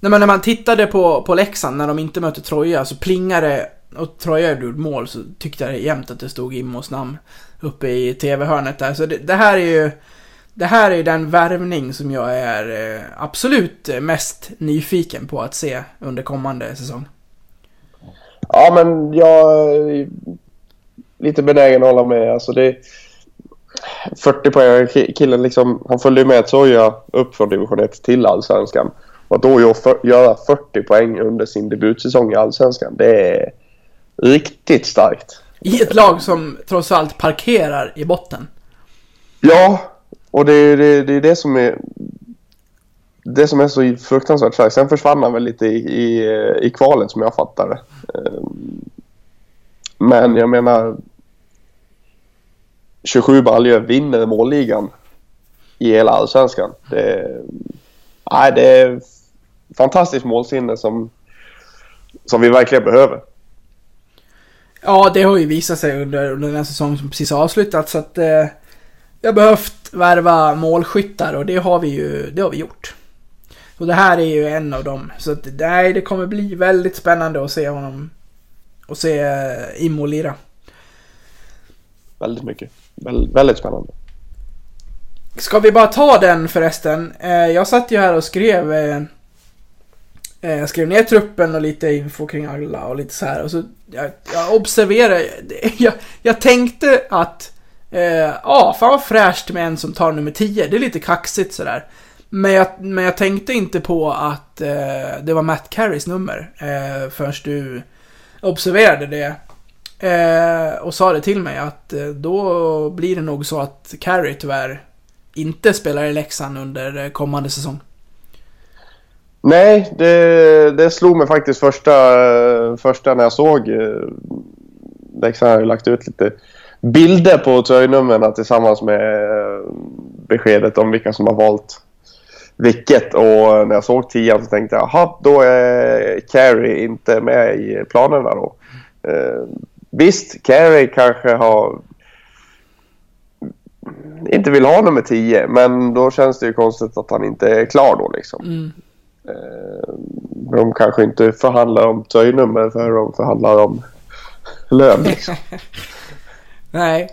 När man, när man tittade på, på Leksand när de inte mötte Troja så plingade och Troja gjorde mål så tyckte jag jämt att det stod Immos namn uppe i TV-hörnet där. Så det, det här är ju... Det här är den värvning som jag är eh, absolut mest nyfiken på att se under kommande säsong. Ja, men jag är lite benägen att hålla med. Alltså det 40 poäng. Killen liksom, han följde ju med Soja upp från division 1 till allsvenskan. Och då göra 40 poäng under sin debutsäsong i allsvenskan, det är riktigt starkt. I ett lag som trots allt parkerar i botten. Ja, och det är det, det, är det som är det som är så fruktansvärt starkt. Sen försvann han väl lite i, i, i kvalet som jag fattar det. Ehm, men jag menar 27 baljor vinner målligan i hela allsvenskan. Det, nej, det är fantastiskt målsinne som, som vi verkligen behöver. Ja, det har ju visat sig under, under den säsong som precis har avslutats så att eh, vi har behövt värva målskyttar och det har vi ju det har vi gjort. Och det här är ju en av dem. Så att, nej, det kommer bli väldigt spännande att se honom och se eh, Immo lira. Väldigt mycket. Väl, väldigt spännande. Ska vi bara ta den förresten? Eh, jag satt ju här och skrev eh, eh, Jag skrev ner truppen och lite info kring alla och lite så här och så jag, jag observerade jag, jag tänkte att eh, Ja, fan vad fräscht med en som tar nummer 10. Det är lite kaxigt sådär. Men jag, men jag tänkte inte på att eh, det var Matt Carries nummer eh, förrän du observerade det. Eh, och sa det till mig att eh, då blir det nog så att Carey tyvärr inte spelar i Leksand under eh, kommande säsong. Nej, det, det slog mig faktiskt första, eh, första när jag såg eh, Leksand har ju lagt ut lite bilder på tröjnumren tillsammans med eh, beskedet om vilka som har valt vilket. Och när jag såg tian så tänkte jag, jaha, då är Carey inte med i planerna då. Eh, visst, Carey kanske har inte vill ha nummer 10, men då känns det ju konstigt att han inte är klar då liksom. Mm. Eh, de kanske inte förhandlar om tröjnummer för de förhandlar om lön. Liksom. Nej.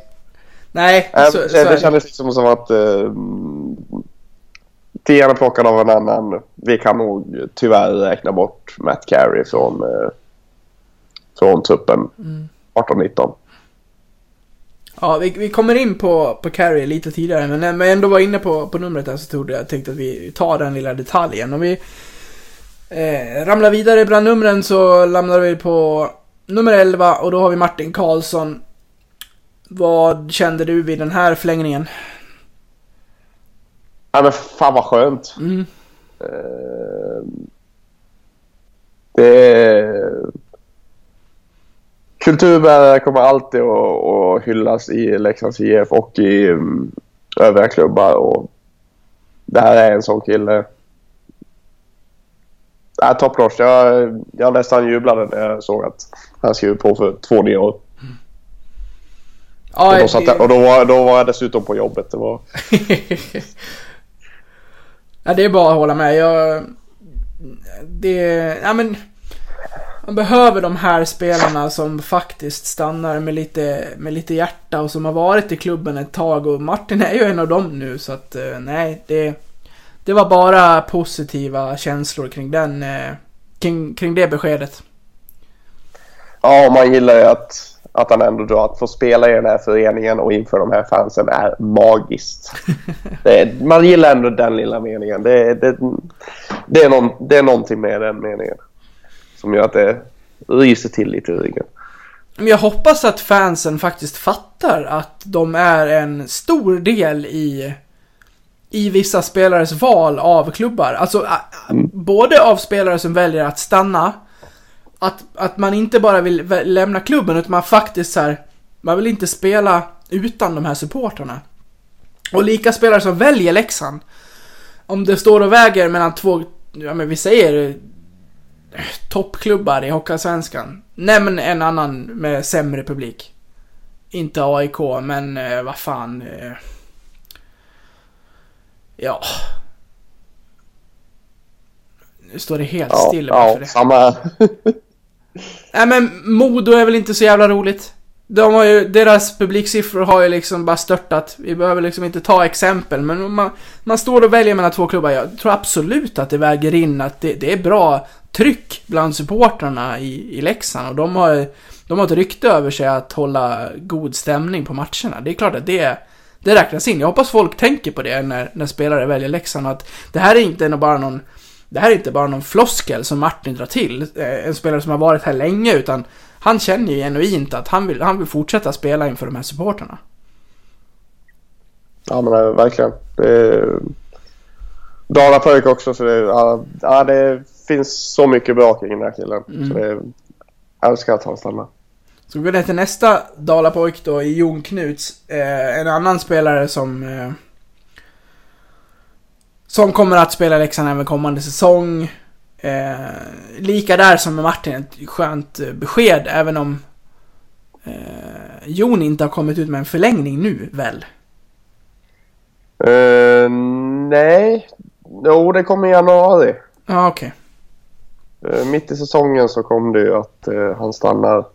Nej, Äh, så, det, så det det. kändes liksom som att uh, tian är plockad av en annan. Vi kan nog tyvärr räkna bort Matt Carey från, uh, från truppen Mm. 18-19. Ja, vi, vi kommer in på, på Carey lite tidigare, men när jag ändå var inne på, på numret där så trodde jag tänkte att vi tar den lilla detaljen. Om vi eh, ramlar vidare bland numren så lämnar vi på nummer 11 och då har vi Martin Karlsson. Vad kände du vid den här förlängningen? Ja, men fan vad skönt. Mm. Eh, det är... Kulturbärare kommer alltid att, att hyllas i Leksands IF och i um, övriga klubbar. Och det här är en sån kille. Äh, Top notch. Jag, jag nästan jublade när jag såg att han skrev på för två nya år. Ja, Och, då, satt jag, och då, var, då var jag dessutom på jobbet. Det var... ja, det är bara att hålla med. Jag... Det... Ja, men... Man behöver de här spelarna som faktiskt stannar med lite, med lite hjärta och som har varit i klubben ett tag och Martin är ju en av dem nu så att eh, nej, det... det var bara positiva känslor kring den, eh, kring, kring det beskedet. Ja, man gillar ju att, att han ändå då att få spela i den här föreningen och inför de här fansen är magiskt. är, man gillar ändå den lilla meningen. Det, det, det, är någon, det är någonting med den meningen som gör att det ryser till lite i ryggen. Men jag hoppas att fansen faktiskt fattar att de är en stor del i, i vissa spelares val av klubbar. Alltså, ä- både av spelare som väljer att stanna, att, att man inte bara vill lämna klubben, utan man faktiskt så här, man vill inte spela utan de här supporterna. Och lika spelare som väljer Leksand, om det står och väger mellan två, ja men vi säger eh, toppklubbar i Hockeyallsvenskan. Nämn en annan med sämre publik. Inte AIK, men eh, vad fan. Eh, ja. Nu står det helt Ja, still ja det. samma. Nej men Modo är väl inte så jävla roligt. De har ju, deras publiksiffror har ju liksom bara störtat. Vi behöver liksom inte ta exempel, men om man, man står och väljer mellan två klubbar. Jag tror absolut att det väger in att det, det är bra tryck bland supportrarna i, i Leksand och de har, de har ett rykte över sig att hålla god stämning på matcherna. Det är klart att det, det räknas in. Jag hoppas folk tänker på det när, när spelare väljer Leksand. Att det här är inte bara någon det här är inte bara någon floskel som Martin drar till, eh, en spelare som har varit här länge, utan han känner ju genuint att han vill, han vill fortsätta spela inför de här supporterna. Ja men eh, verkligen. Det är... Dalapöjk också så det, ja, ja, det finns så mycket bra kring den här killen. Så det, jag älskar att han stannar. Så vi går ner till nästa Dalapojk då, i Jon Knuts. Eh, en annan spelare som... Eh, som kommer att spela Leksand även kommande säsong. Eh, lika där som med Martin, ett skönt eh, besked även om eh, Jon inte har kommit ut med en förlängning nu, väl? Eh, nej. Jo, det kommer i januari. Ja, okej. Eh, mitt i säsongen så kom det ju att eh, han stannar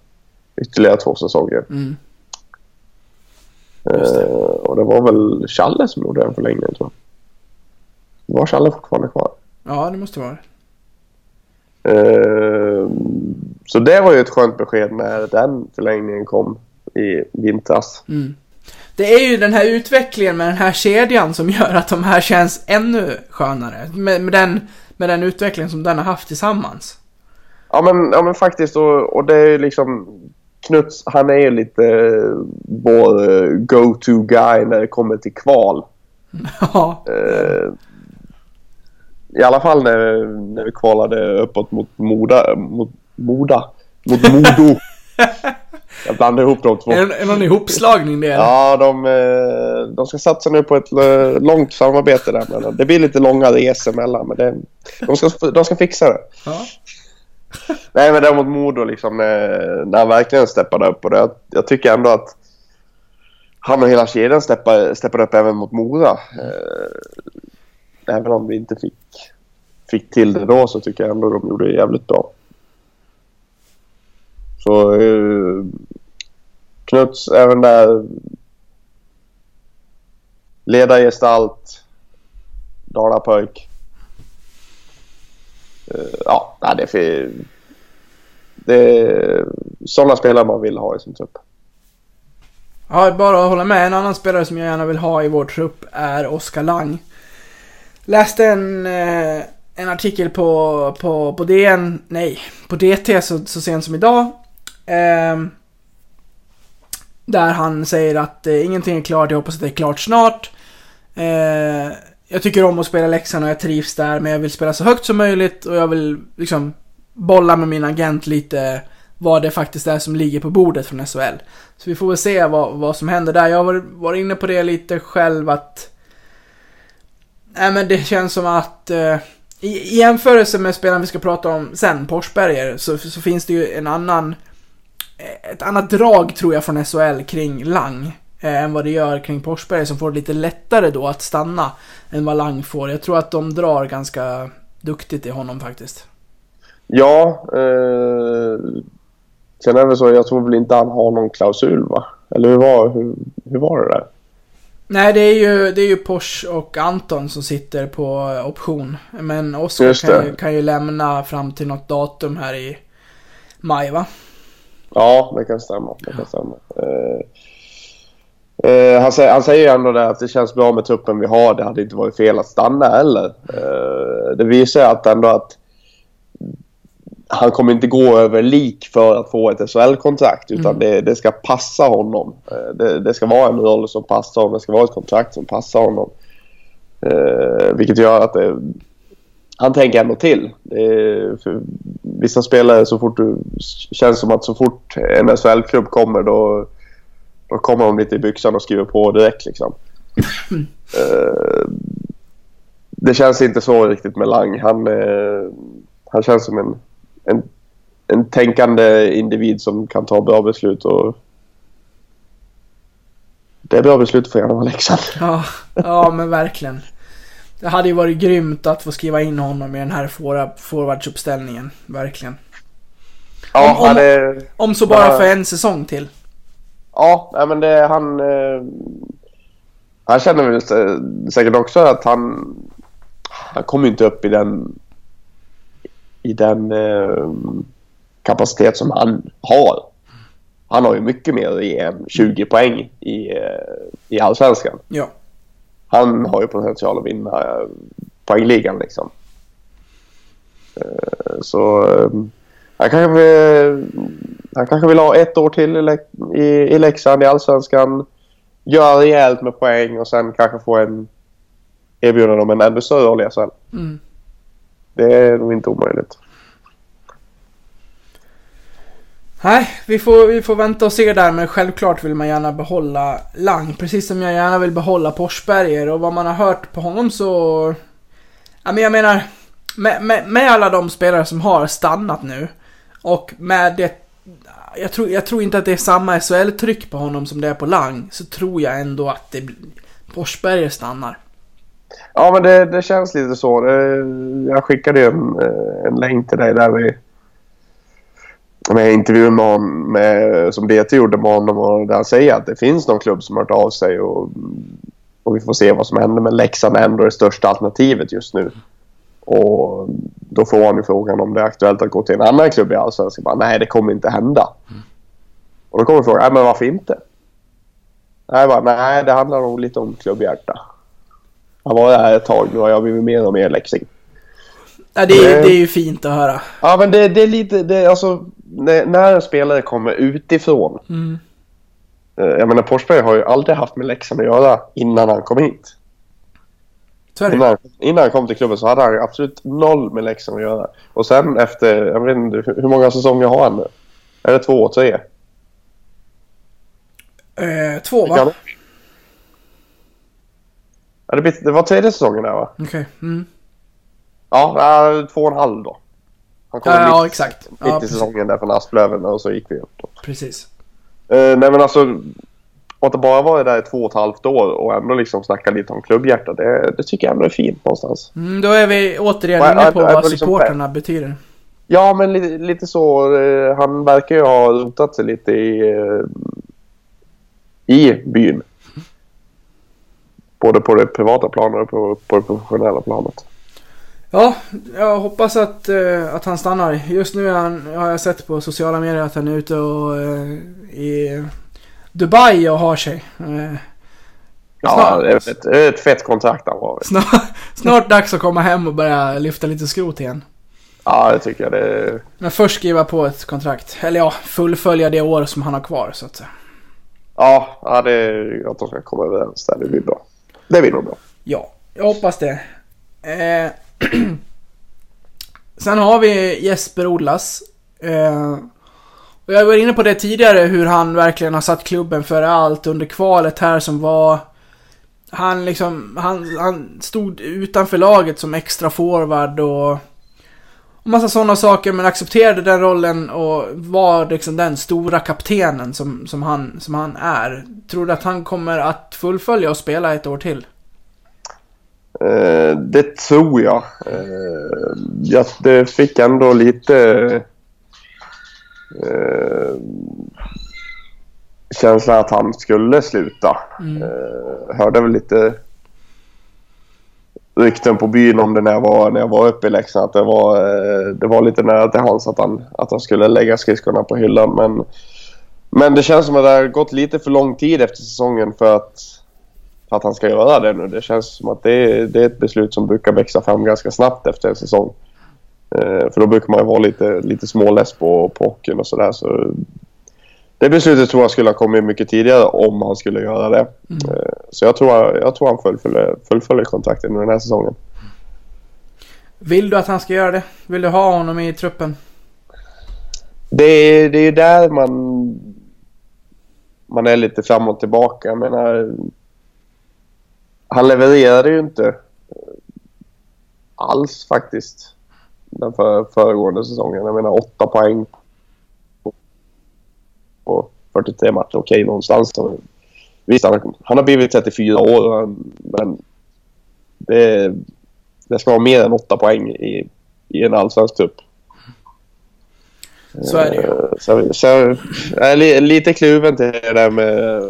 ytterligare två säsonger. Mm. Eh, och det var väl Challe som gjorde en förlängning tror jag. Var Challe fortfarande kvar? Ja, det måste vara. Eh, så det var ju ett skönt besked när den förlängningen kom i vintras. Mm. Det är ju den här utvecklingen med den här kedjan som gör att de här känns ännu skönare. Med, med, den, med den utveckling som den har haft tillsammans. Ja men, ja, men faktiskt och, och det är ju liksom Knuts, han är ju lite eh, vår eh, go-to guy när det kommer till kval. Ja. Eh, I alla fall när, när vi kvalade uppåt mot Moda. Mot Moda? Mot Modo. Jag blandar ihop de två. Är det det någon ihopslagning det? eller? Ja, de, eh, de ska satsa nu på ett eh, långt samarbete där. Men det blir lite långa resor mellan. Men det, de, ska, de ska fixa det. Ja. Nej, men däremot Modo liksom när, när han verkligen steppade upp. Och det, jag, jag tycker ändå att han och hela kedjan steppade, steppade upp även mot Mora. Även om vi inte fick, fick till det då så tycker jag ändå de gjorde det jävligt bra. Så eh, Knuts även där. Ledargestalt. Dalapöjk. Eh, ja, det är för, det är sådana spelare man vill ha i sin trupp. Ja, bara att hålla med. En annan spelare som jag gärna vill ha i vår trupp är Oskar Lang. Läste en, eh, en artikel på, på, på DN, nej, på DT så, så sent som idag. Eh, där han säger att eh, ingenting är klart, jag hoppas att det är klart snart. Eh, jag tycker om att spela Leksand och jag trivs där, men jag vill spela så högt som möjligt och jag vill liksom bolla med min agent lite vad det faktiskt är som ligger på bordet från SHL. Så vi får väl se vad, vad som händer där. Jag har varit inne på det lite själv att... Nej men det känns som att... Eh, i, I jämförelse med spelaren vi ska prata om sen, Porsberger, så, så finns det ju en annan... Eh, ett annat drag tror jag från SHL kring Lang. Eh, än vad det gör kring Porsberger som får det lite lättare då att stanna än vad Lang får. Jag tror att de drar ganska duktigt i honom faktiskt. Ja, eh, sen är det så, jag tror väl inte han har någon klausul va? Eller hur var, hur, hur var det där? Nej, det är ju, det är ju Porsche och Anton som sitter på option. Men Oskar kan ju, kan ju lämna fram till något datum här i maj, va? Ja, det kan stämma. Det kan stämma. Eh, eh, han, säger, han säger ju ändå det att det känns bra med truppen vi har. Det hade inte varit fel att stanna heller. Eh, det visar ju att ändå att han kommer inte gå över lik för att få ett SHL-kontrakt utan det, det ska passa honom. Eh, det, det ska vara en roll som passar honom. Det ska vara ett kontrakt som passar honom. Eh, vilket gör att det, han tänker ändå till. Är, för vissa spelare så fort du känns som att så fort en SHL-klubb kommer då, då kommer de lite i byxan och skriver på direkt liksom. Eh, det känns inte så riktigt med Lang. Han, eh, han känns som en, en, en tänkande individ som kan ta bra beslut och det är bra beslut för gärna vara Leksand. Ja, ja men verkligen. Det hade ju varit grymt att få skriva in honom i den här forward- forwardsuppställningen. Verkligen. Ja, Om- om- är... Om så bara för en säsong till. Ja, men det, han... Eh, han känner väl sä- säkert också att han... Han kommer ju inte upp i den... I den eh, kapacitet som han har. Han har ju mycket mer att ge än 20 poäng i, eh, i Allsvenskan. Ja. Han har ju potential att vinna eh, poängligan liksom. Eh, Så han kanske, vill, han kanske vill ha ett år till i, i Leksand i Allsvenskan. Göra rejält med poäng och sen kanske få en erbjudande om en ännu större roll i SHL. Mm. Det är nog inte omöjligt. Nej, vi får, vi får vänta och se där, men självklart vill man gärna behålla Lang. Precis som jag gärna vill behålla Porsberger och vad man har hört på honom så... Ja, men jag menar, med, med, med alla de spelare som har stannat nu och med det... Jag tror, jag tror inte att det är samma SHL-tryck på honom som det är på Lang, så tror jag ändå att det blir... Stannar. Ja, men det, det känns lite så. Det, jag skickade ju en, eh, en länk till dig där vi... Med intervjun med honom, med, som DT gjorde med honom och där han säger att det finns någon klubb som har hört av sig och, och vi får se vad som händer. Men Leksand är ändå det största alternativet just nu. Och då får han ju frågan om det är aktuellt att gå till en annan klubb i Allsvenskan. Bara, Nej, det kommer inte hända. Och då kommer frågan, nej men varför inte? Nej, bara, nej det handlar nog lite om klubbhjärta. Han var här ett tag nu och jag har blivit mer och mer leksing. Ja, det, är, Nej. det är ju fint att höra. Ja, men det, det är lite... Det, alltså, när, när en spelare kommer utifrån. Mm. Eh, Jag menar, Forsberg har ju aldrig haft med Leksand att göra innan han kom hit. Innan, innan han kom till klubben så hade han absolut noll med Leksand att göra. Och sen efter, jag vet inte, hur många säsonger har han nu? Är det två, tre? Eh, två, va? Ja, det, var tredje säsongen där va? Okej. Mm. Ja, två och en halv då. Han kom Ja, ja, mitt, exakt. mitt Ja, i säsongen där från Asplöven och så gick vi upp då. Precis. Eh, nej men alltså, att det bara varit där i två och ett halvt år och ändå liksom snacka lite om klubbhjärta, det, det tycker jag ändå är fint någonstans. Mm, då är vi återigen Ja, inne ja, på ja, vad liksom supporterna betyder. Ja, men lite, lite så. Eh, han verkar ju ha rotat sig lite i, eh, i byn. Både på det privata planet och på, på det professionella planet. Ja, jag hoppas att, eh, att han stannar. Just nu han, har jag sett på sociala medier att han är ute och eh, i Dubai och har sig. Eh, Ja, det är ett, ett fett kontrakt han har. snart, snart dags att komma hem och börja lyfta lite skrot igen. Ja, det tycker jag. Det Men först skriva på ett kontrakt. Eller ja, fullfölja det år som han har kvar så att säga. ja, ja, det är att de ska komma överens där. Det blir bra. Det blir nog bra. Ja, jag hoppas det. Eh, sen har vi Jesper Ollas. Eh, och jag var inne på det tidigare hur han verkligen har satt klubben före allt under kvalet här som var... Han liksom, han, han stod utanför laget som extra forward och... Och massa sådana saker men accepterade den rollen och var liksom den stora kaptenen som, som, han, som han är. Tror du att han kommer att fullfölja och spela ett år till? Eh, det tror jag. Eh, jag. Det fick ändå lite eh, känslan att han skulle sluta. Eh, hörde väl lite rykten på byn om det när jag var, när jag var uppe i Leksand. Att det var, eh, det var lite nära till hans att han, att han skulle lägga skridskorna på hyllan. Men, men det känns som att det har gått lite för lång tid efter säsongen för att, för att han ska göra det nu. Det känns som att det är, det är ett beslut som brukar växa fram ganska snabbt efter en säsong. Eh, för då brukar man ju vara lite, lite småless på, på hockeyn och sådär. Så det beslutet tror jag skulle ha kommit mycket tidigare om han skulle göra det. Eh, Så jag tror, jag tror han fullföljer, fullföljer kontraktet under den här säsongen. Vill du att han ska göra det? Vill du ha honom i truppen? Det är, det är ju där man, man är lite fram och tillbaka. Jag menar, han levererade ju inte eh, alls faktiskt den för, föregående säsongen. Jag menar åtta poäng på 43 matcher. Okej, någonstans. Så, visst, han, han har blivit 34 år, men det, det ska vara mer än åtta poäng i, i en allsvensk trupp. Så är det ju. Eh, Så, så jag är li, lite kluven till det där med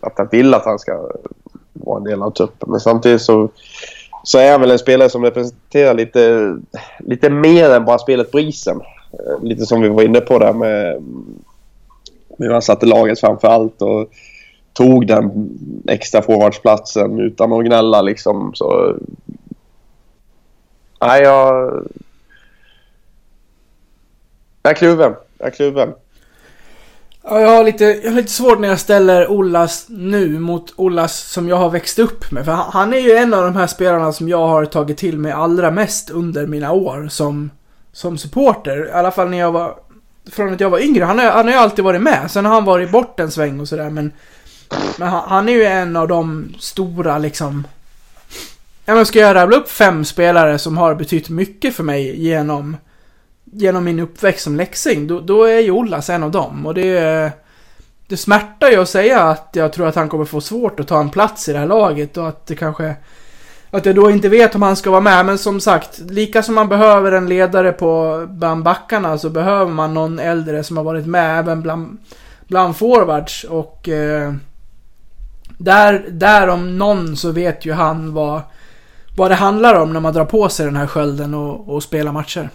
att jag vill att han ska vara en del av truppen. Men samtidigt så, så är han väl en spelare som representerar lite, lite mer än bara spelet på isen. Eh, Lite som vi var inne på där med men han satte laget framför allt och tog den extra forwardsplatsen utan att gnälla liksom. Så, nej, jag... Jag är kluven. Jag är kluven. Ja, jag har, lite, jag har lite svårt när jag ställer Ollas nu mot Ollas som jag har växt upp med. För han, han är ju en av de här spelarna som jag har tagit till mig allra mest under mina år som, som supporter. I alla fall när jag var... Från att jag var yngre. Han har, han har ju alltid varit med. Sen har han varit bort en sväng och sådär men... Men han, han är ju en av de stora liksom... Ja men ska jag rabbla upp fem spelare som har betytt mycket för mig genom... Genom min uppväxt som läxing, då, då är ju Ollas en av dem. Och det... Det smärtar ju att säga att jag tror att han kommer få svårt att ta en plats i det här laget och att det kanske... Att jag då inte vet om han ska vara med, men som sagt, lika som man behöver en ledare på bland backarna så behöver man någon äldre som har varit med även bland, bland forwards och... Eh, där, där om någon så vet ju han vad, vad det handlar om när man drar på sig den här skölden och, och spelar matcher.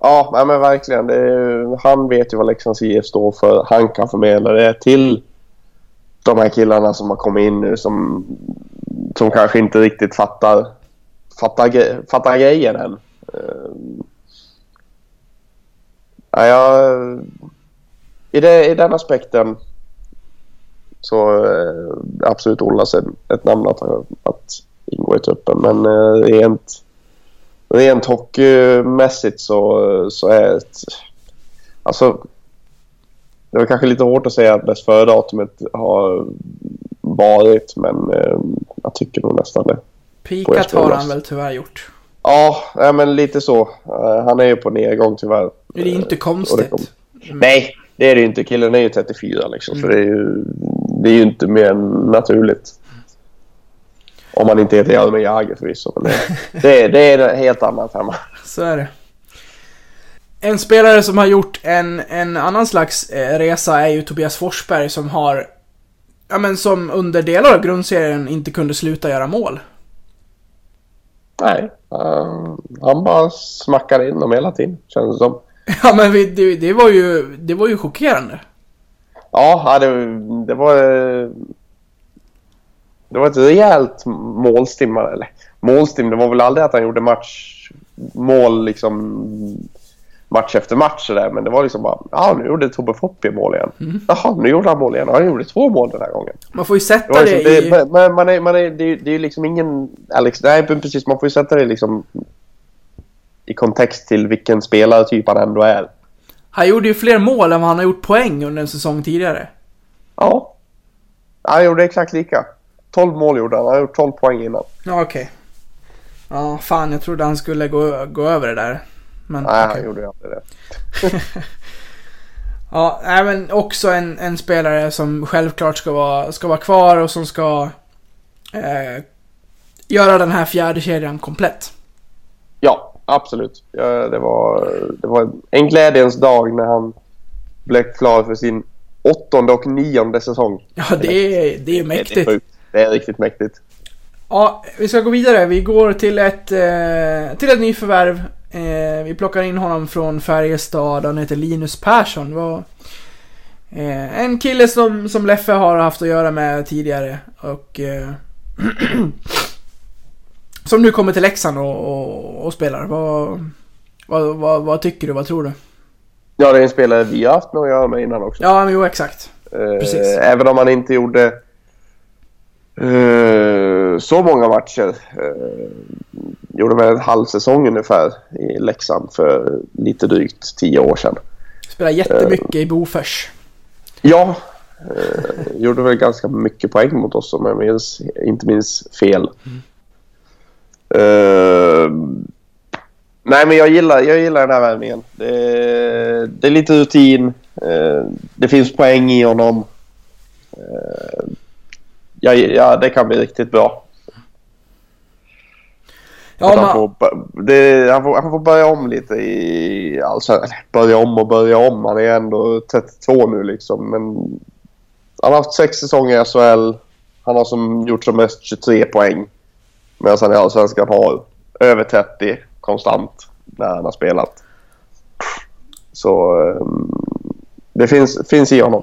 Ja, nej, men verkligen. Det är, han vet ju vad Leksands IF står för. Han kan förmedla det till de här killarna som har kommit in nu som, som kanske inte riktigt fattar, fattar, fattar grejen än. Uh, ja, jag, i, det, I den aspekten så uh, absolut Ollas ett, ett namn att, att ingå i truppen. Men uh, rent rent hockeymässigt så, så är ett... Alltså... Det var kanske lite hårt att säga att bäst före-datumet har varit, men eh, jag tycker nog nästan det. Pikat har han väl tyvärr gjort. Ja, nej, men lite så. Eh, han är ju på nedgång tyvärr. Det är inte det konstigt. kom- Nej, det är det ju inte. Killen är ju 34 liksom, så det är ju, det är ju inte mer än naturligt. Om man inte heter Jaromir Jagr förvisso, men det, det, det är helt annat hemma. Så är det. En spelare som har gjort en, en annan slags eh, resa är ju Tobias Forsberg som har, ja men som under delar av grundserien inte kunde sluta göra mål. Nej, eh, han bara smackar in dem hela tiden, känns det som. Ja men det, det var ju, det var ju chockerande. Ja, det, det var... Det var ett rejält målstim. Eller målstim, det var väl aldrig att han gjorde match, mål liksom match efter match sådär. Men det var liksom bara, ja nu gjorde Tobbe Foppi mål igen. Jaha, nu gjorde han mål igen. Ja, han gjorde två mål den här gången. Man får ju Det sätta det, liksom, det, i... men- men man är, man är, det, är, det är ju liksom ingen... Alex, nej, precis. Man får ju sätta det liksom i kontext till vilken spelartyp han ändå är. Han gjorde ju fler mål än vad han har gjort poäng under en säsong tidigare. Ja. Han gjorde exakt lika. 12 mål gjorde han. Han har gjort 12 poäng innan. Ja okej. Ja, fan jag trodde han skulle gå, gå över det där. Men Nej, okej. han gjorde ju aldrig det. Ja, nej, men också en, en spelare som självklart ska vara, ska vara kvar och som ska eh, göra den här fjärde kedjan komplett. Ja, absolut. Det, var, det var en glädjens dag när han blev klar för sin åttonde och nionde säsong. Ja, det är, det är Det är mäktigt. Det är riktigt mäktigt. Ja, vi ska gå vidare. Vi går till ett, eh, till ett nyförvärv. Eh, vi plockar in honom från Färjestad. Han heter Linus Persson. Var, eh, en kille som, som Leffe har haft att göra med tidigare. Och... Eh, som nu kommer till Leksand och, och, och spelar. Vad, vad, vad, vad tycker du? Vad tror du? Ja, det är en spelare vi har haft med att göra med innan också. Ja, men jo exakt. Precis. Eh, även om han inte gjorde eh, så många matcher. Gjorde väl en halv säsong ungefär i Leksand för lite drygt tio år sedan. Spelar jättemycket i Bofors. Ja, eh, gjorde väl ganska mycket poäng mot oss om jag minns, inte minns fel. Eh, nej, men jag gillar, jag gillar den här värvningen. Det, det är lite rutin. Eh, det finns poäng i honom. Ja, ja, det kan bli riktigt bra. Ja, Att han, man, får, det, han, får, han får börja om lite i... Alltså, börja om och börja om. Han är ändå 32 nu liksom. Men han har haft sex säsonger i SHL. Han har som gjort som mest 23 poäng. Medan han i Allsvenskan har över 30 konstant när han har spelat. Så ehm, det finns, finns i honom.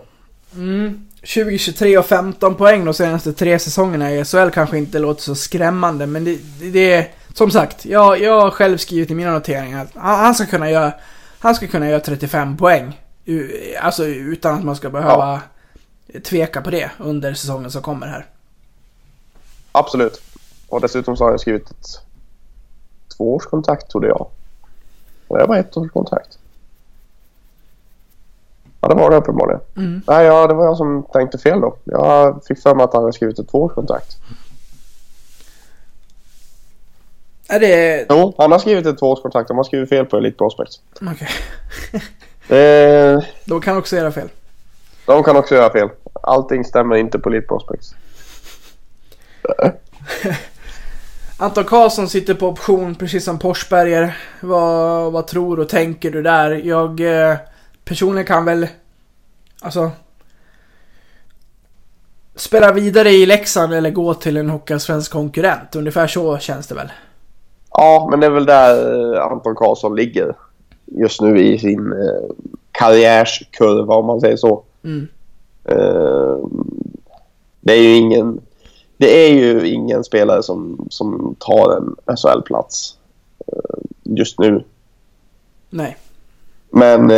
Mm, 2023 och 15 poäng de senaste tre säsongerna i SHL kanske inte låter så skrämmande, men det, det, det är som sagt, jag, jag har själv skrivit i mina noteringar att han, han ska kunna göra, han ska kunna göra 35 poäng. Alltså utan att man ska behöva tveka på det under säsongen som kommer här. Absolut. Och dessutom så har jag skrivit ett tvåårskontrakt trodde jag. Och det var ett års kontrakt. Ja, det var det uppenbarligen. Mm. Nej, ja, det var jag som tänkte fel då. Jag fick för mig att han hade skrivit ett tvåårskontrakt. Är det... Jo, han har skrivit ett tvåårskontrakt. Han har skrivit fel på Elite Prospects. Okej. Eh, De kan också göra fel. de kan också göra fel. Allting stämmer inte på Elite Prospects. Anton Karlsson sitter på option precis som Forsberger. Vad, vad tror och tänker du där? Jag eh, personligen kan väl... Alltså... Spela vidare i Leksand eller gå till en Hockeyallsvensk konkurrent. Ungefär så känns det väl. Ja, men det är väl där eh, Anton Karlsson ligger just nu i sin eh, karriärskurva om man säger så. Mm. Eh, det är ju ingen det är ju ingen spelare som, som tar en SHL-plats eh, just nu. Nej. Men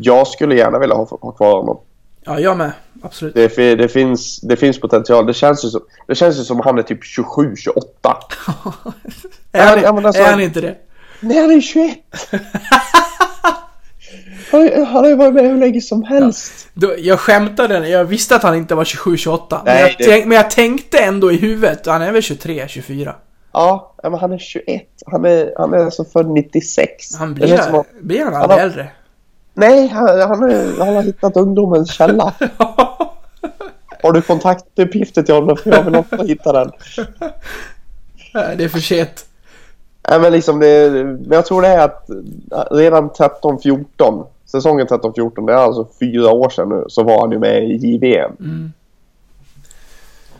jag skulle gärna vilja ha, ha kvar honom. Ja, jag med. Absolut. Det, det, finns, det finns potential. Det känns ju som, det känns ju som han är typ 27-28. är, han, ja, men alltså- är han inte det? Nej, han är 21! han, har- han ju varit med hur länge som helst. Då, jag skämtade, jag visste att han inte var 27-28. Men, det- men jag tänkte ändå i huvudet, han är väl 23-24. Ja, ja, men han är 21. Han är, han är alltså född 96. Han Det blir, att- blir han han aldrig äldre? Nej, han, han, han har hittat ungdomens källa. Har du kontaktuppgifter till honom? För jag vill också hitta den. Det är för sent. Nej, men liksom det, men jag tror det är att redan 13-14, säsongen 13-14, det är alltså fyra år sedan nu, så var han ju med i JVM.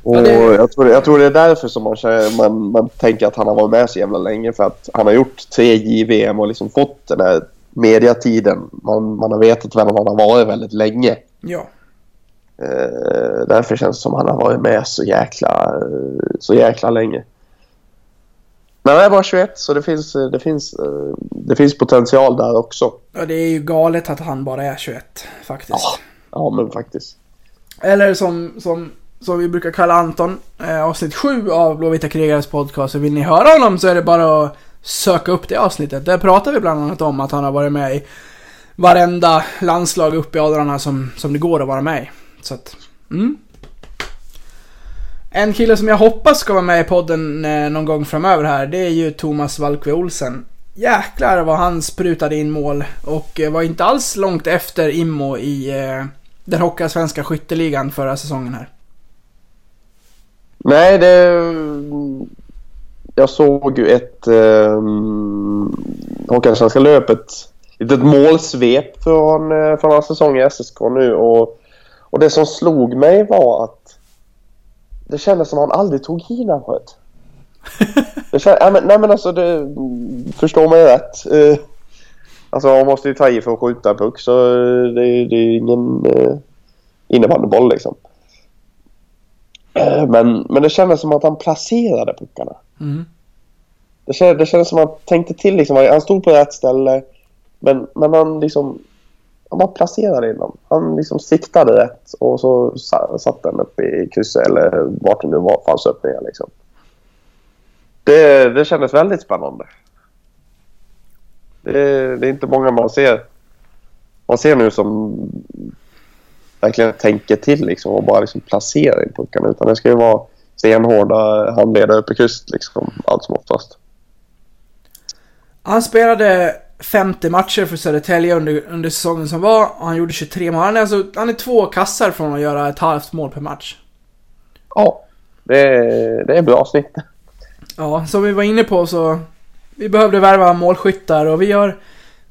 Och Ja, det- jag, tror, jag tror det är därför som man, man, man tänker att han har varit med så jävla länge. För att han har gjort tre JVM och liksom fått den här mediatiden. Man, man har vetat vem han har varit väldigt länge. Ja. Eh, därför känns det som han har varit med så jäkla, eh, så jäkla länge. Men han är bara 21 så det finns, det finns, eh, det finns potential där också. ja, det är ju galet att han bara är 21, faktiskt. Ja men faktiskt. Eller som, som, som vi brukar kalla Anton, eh, avsnitt 7 av Blåvita krigares podcast. Så vill ni höra honom så är det bara att söka upp det avsnittet. Där pratar vi bland annat om att han har varit med i varenda landslag upp i åldrarna som, som det går att vara med i. Så att, mm. En kille som jag hoppas ska vara med i podden eh, någon gång framöver här, det är ju Thomas Valkve Olsen. Jäklar vad han sprutade in mål och eh, var inte alls långt efter Immo i eh, den Hockeyallsvenska skytteligan förra säsongen här. Nej det... Jag såg ju ett um, Hockeyallsvenska löpet. Litet målsvep från, eh, från hans säsong i SSK nu och Och det som slog mig var att det kändes som att han aldrig tog i när han sköt. Nej, men, nej men alltså det, förstår mig rätt. Eh, alltså man måste ju ta i för att skjuta en puck så det, det är ingen eh, innebandyboll liksom. Eh, Men, men det kändes som att han placerade puckarna. Mm. Det kändes, det kändes som att han tänkte till liksom. Han stod på rätt ställe. Men, men han liksom... Han bara placerade in dem. Han liksom siktade rätt och så satt den upp i krysset eller vart det nu var, fanns öppningar. liksom. Det, det kändes väldigt spännande. Det, det är inte många man ser. Man ser nu som verkligen tänker till liksom och bara liksom placerar in puckarna. Utan det ska ju vara stenhårda handledare uppe i krysset liksom allt som oftast. Han spelade 50 matcher för Södertälje under, under säsongen som var och han gjorde 23 mål. Han är, alltså, han är två kassar från att göra ett halvt mål per match. Ja, det, är- det är bra snitt. Ja, som vi var inne på så... Vi behövde värva målskyttar och vi har...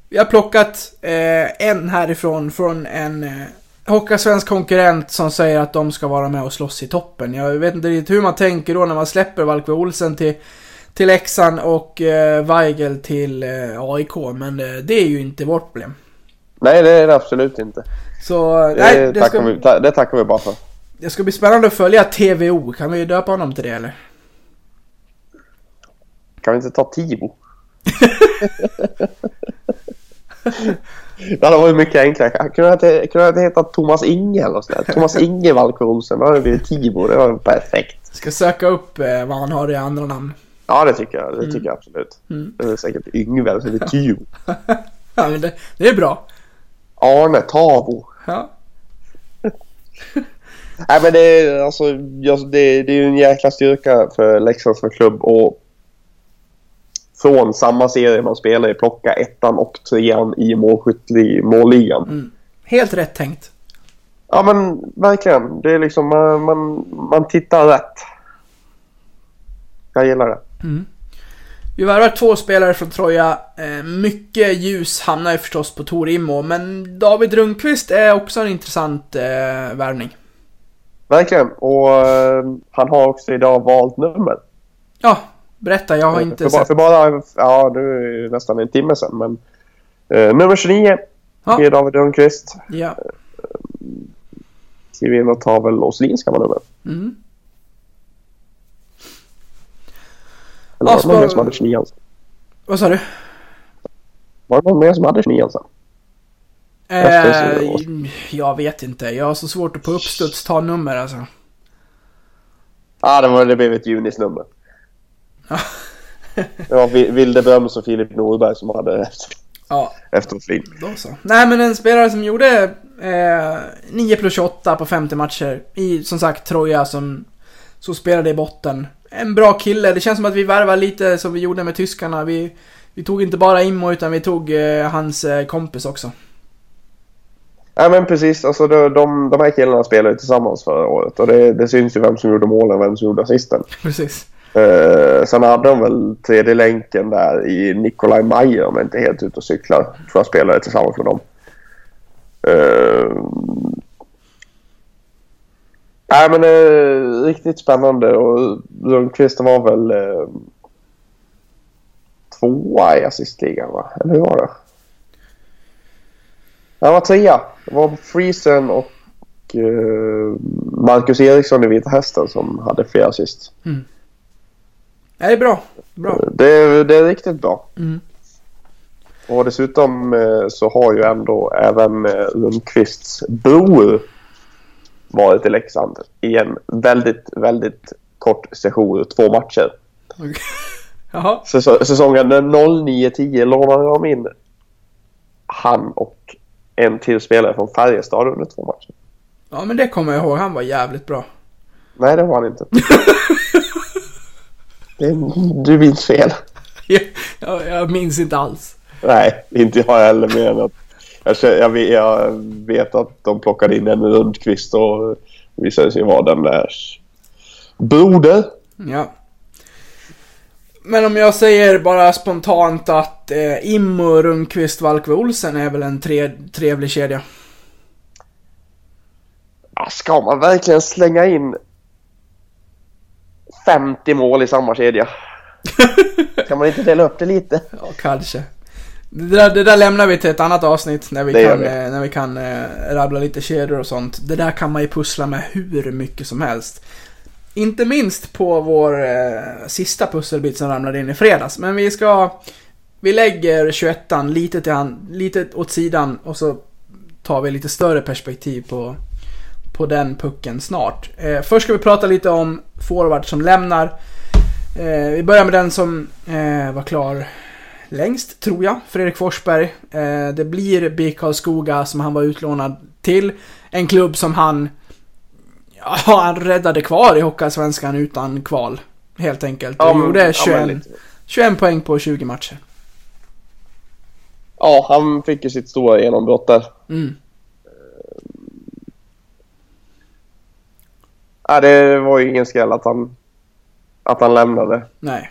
Vi har plockat eh, en härifrån från en eh, Hockeyallsvensk konkurrent som säger att de ska vara med och slåss i toppen. Jag vet inte riktigt hur man tänker då när man släpper Valkve Olsen till, till Leksand och eh, Weigel till eh, AIK, men eh, det är ju inte vårt problem. Nej, det är det absolut inte. Så, Det, nej, det tackar, ska, vi, ta, det tackar vi bara för. det ska bli spännande att följa TVO. Kan vi döpa honom till det eller? Kan vi inte ta Tivo? det hade varit mycket enklare. Han kunde inte, kunde inte heta Thomas Inge eller något sånt där. Thomas Inge Valko Olsen. Då hade det blivit Tivo. Det var perfekt. Ska söka upp eh, vad han har i andra namn. Ja, det tycker jag. Det tycker jag absolut. Mm. Det är säkert Yngve, så det är Tivo. Ja, men det, det är bra. Arne Tavo. Ja. Nej men det är alltså, det, är ju en jäkla styrka för Leksands som klubb och från samma serie man spelar i plocka ettan och trean i målligan. Helt rätt tänkt. Ja men verkligen. Det är liksom man, man, man tittar rätt. Jag gillar det. Vi värvar två spelare från Troja. Eh, mycket ljus hamnar ju förstås på Tor Immo, men David Rundqvist är också en intressant eh, värvning. Verkligen. Och eh, han har också idag valt nummer. Ja, berätta. Jag har inte för, bara, sett. för bara, ja nu är det nästan en timme sedan men eh, nummer 29 Ja. är David Rundqvist. Ja. Skriver in och tar väl Åslins gamla nummer. Mm. Eller var det någon mer som hade 29 Vad sa du? Var det någon mer som hade 29 sen? Efter Eh, jag vet inte. Jag har så svårt att på uppstuds ta nummer alltså. Ja, ah, det, var, det blev ett Junis nummer. Ja. Det var Vi- Vilde Bröms och Filip Norberg som hade efter, Ja, efter Flin. då så. Nej, men en spelare som gjorde eh, 9 plus 28 på 50 matcher i, som sagt, Troja som så spelade i botten. En bra kille. Det känns som att vi värvar lite som vi gjorde med tyskarna. Vi, vi tog inte bara Immo utan vi tog eh, hans eh, kompis också. Ja men precis, alltså de, de, de här killarna spelade tillsammans förra året och det, det syns ju vem som gjorde målen och vem som gjorde assisten. Precis. Eh, sen hade de väl tredje länken där i Nikolaj Mayer om jag inte helt ute och cyklar. Tror jag spelade tillsammans med dem. Uh, nej men eh, riktigt spännande och Lundqvist var väl eh, tvåa i assistligan va? Eller hur var det? Han var trea. Det var Friesen och eh, Marcus Eriksson i Vita Hästen som hade fler assist. Mm det är bra. Bra. Det, är- det är riktigt bra. Mm. Och dessutom eh, så har ju ändå även eh, Lundqvists bror varit i Leksand i en väldigt, väldigt kort session, två matcher. Jaha. Säs- Säsongen 09-10 lånade de in han och en till spelare från Färjestad under två matcher. Ja, men det kommer jag ihåg. Han var jävligt bra. Nej, det var han inte. du minns fel. jag, jag minns inte alls. Nej, inte jag heller mer än att jag, jag, vet, jag vet att de plockade in en Rundqvist och visade sig vara den där broder. Ja. Men om jag säger bara spontant att eh, Immo, Rundqvist, Valkve Olsen är väl en tre, trevlig kedja. Ja, Ska man verkligen slänga in 50 mål i samma kedja? Kan man inte dela upp det lite? Ja, kanske. Det där, det där lämnar vi till ett annat avsnitt när vi Det kan, vi. eh, när vi kan eh, rabbla lite kedjor och sånt. Det där kan man ju pussla med hur mycket som helst. Inte minst på vår eh, sista pusselbit som ramlade in i fredags. Men vi ska... Vi lägger 21an lite, till han, lite åt sidan och så tar vi lite större perspektiv på, på den pucken snart. Eh, först ska vi prata lite om forward som lämnar. Eh, vi börjar med den som eh, var klar längst, tror jag. Fredrik Forsberg. Eh, det blir BIK Karlskoga som han var utlånad till. En klubb som han... Ja, han räddade kvar i Hockeyallsvenskan utan kval. Helt enkelt. Och men- gjorde ja, 21, men lite. 21 poäng på 20 matcher. Ja, han fick ju sitt stora genombrott där. Mm. Ja, det var ju ingen skräll att han, att han lämnade, Nej.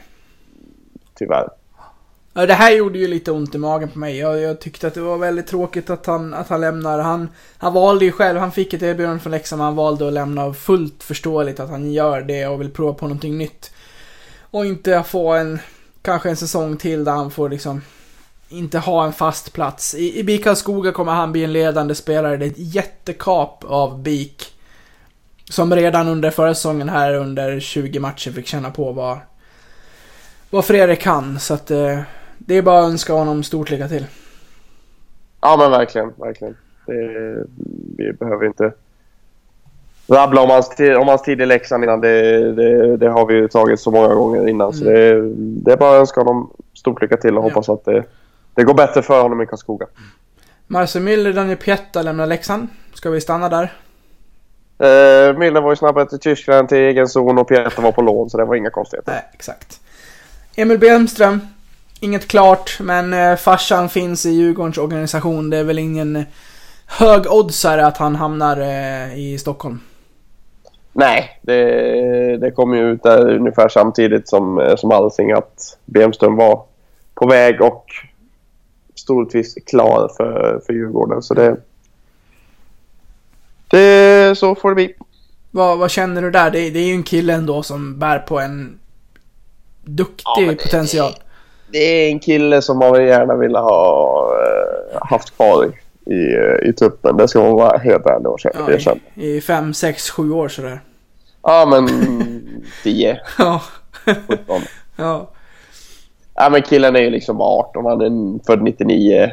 tyvärr. Ja, Det här gjorde ju lite ont i magen på mig. Jag, jag tyckte att det var väldigt tråkigt att han, att han lämnar. Han, han valde ju själv, han fick ett erbjudande från Leksand han valde att lämna. Fullt förståeligt att han gör det och vill prova på någonting nytt. Och inte få en, kanske en säsong till där han får liksom inte ha en fast plats. I, i BIK Skoga kommer han bli en ledande spelare. Det är ett jättekap av BIK. Som redan under förra säsongen här under 20 matcher fick känna på vad, vad Fredrik kan. Så att eh, det är bara att önska honom stort lycka till. Ja, men verkligen, verkligen. Det, vi behöver inte rabbla om hans, om hans tid i Leksand innan. Det, det, det har vi ju tagit så många gånger innan. Så det, det är bara att önska honom stort lycka till och Ja. hoppas att det, det går bättre för honom i Karlskoga. Marcel Müller, Daniel Pietta lämnar Leksand. Ska vi stanna där? Uh, Milner var ju snabbare till Tyskland till egen zon och Pieter var på lån så det var inga konstigheter. Nej, exakt. Emil Bemström. Inget klart, men eh, farsan finns i Djurgårdens organisation. Det är väl ingen hög oddsare att han hamnar eh, i Stockholm. Nej, det, det kom ju ut där ungefär samtidigt som, eh, som allting att Bemström var på väg och troligtvis klar för, för Djurgården. Så det, det... Så får det bli. Vad, vad känner du där? Det, det är ju en kille ändå som bär på en duktig Ja, det- potential. Det är en kille som man gärna ville ha eh, haft kvar i, i, i truppen. Det ska man vara helt ärlig och Ja, erkänna. i, I fem, sex, sju år sådär. Ja, men 10, Ja. 17. ja. Ja, men killen är ju liksom 18, han är en- född 99.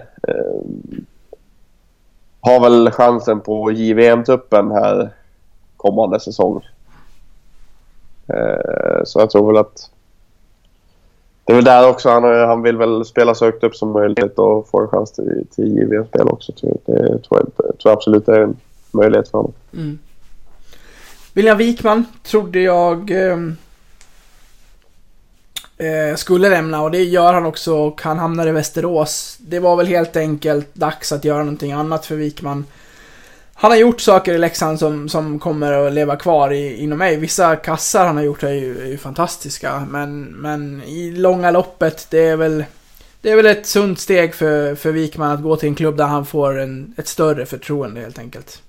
Har väl chansen på JVM-truppen här kommande säsong. Eh, så jag tror väl att det är väl där också. Han, han vill väl spela så högt upp som möjligt och få en chans till, till JVM-spel också. tror jag. Det tror jag, tror jag absolut är en möjlighet för honom. Mm. William Wikman trodde jag ehm, eh, skulle lämna och det gör han också och han hamnar i Västerås. Det var väl helt enkelt dags att göra någonting annat för Wikman. Han har gjort saker i Leksand som, som kommer att leva kvar i, inom mig. Vissa kassar han har gjort är ju, är ju fantastiska men, men i långa loppet det är väl det är väl ett sunt steg för, för Wikman att gå till en klubb där han får en, ett större förtroende helt enkelt.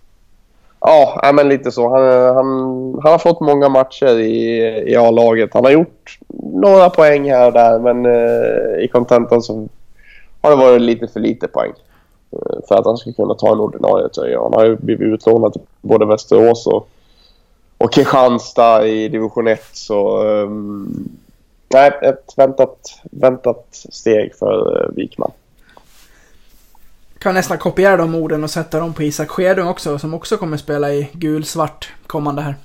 Ja, men lite så. Han, han, han har fått många matcher i, i A-laget. Han har gjort några poäng här och där, men eh, i kontentan så har det varit lite för lite poäng eh, för att han ska kunna ta en ordinarie tröja. Han har ju blivit utlånad till både Västerås och, och Kristianstad i division 1. Så ehm, nej, ett väntat, väntat steg för eh, Wikman kan nästan kopiera de orden och sätta dem på Isak Skedung också, som också kommer spela i gul-svart kommande här.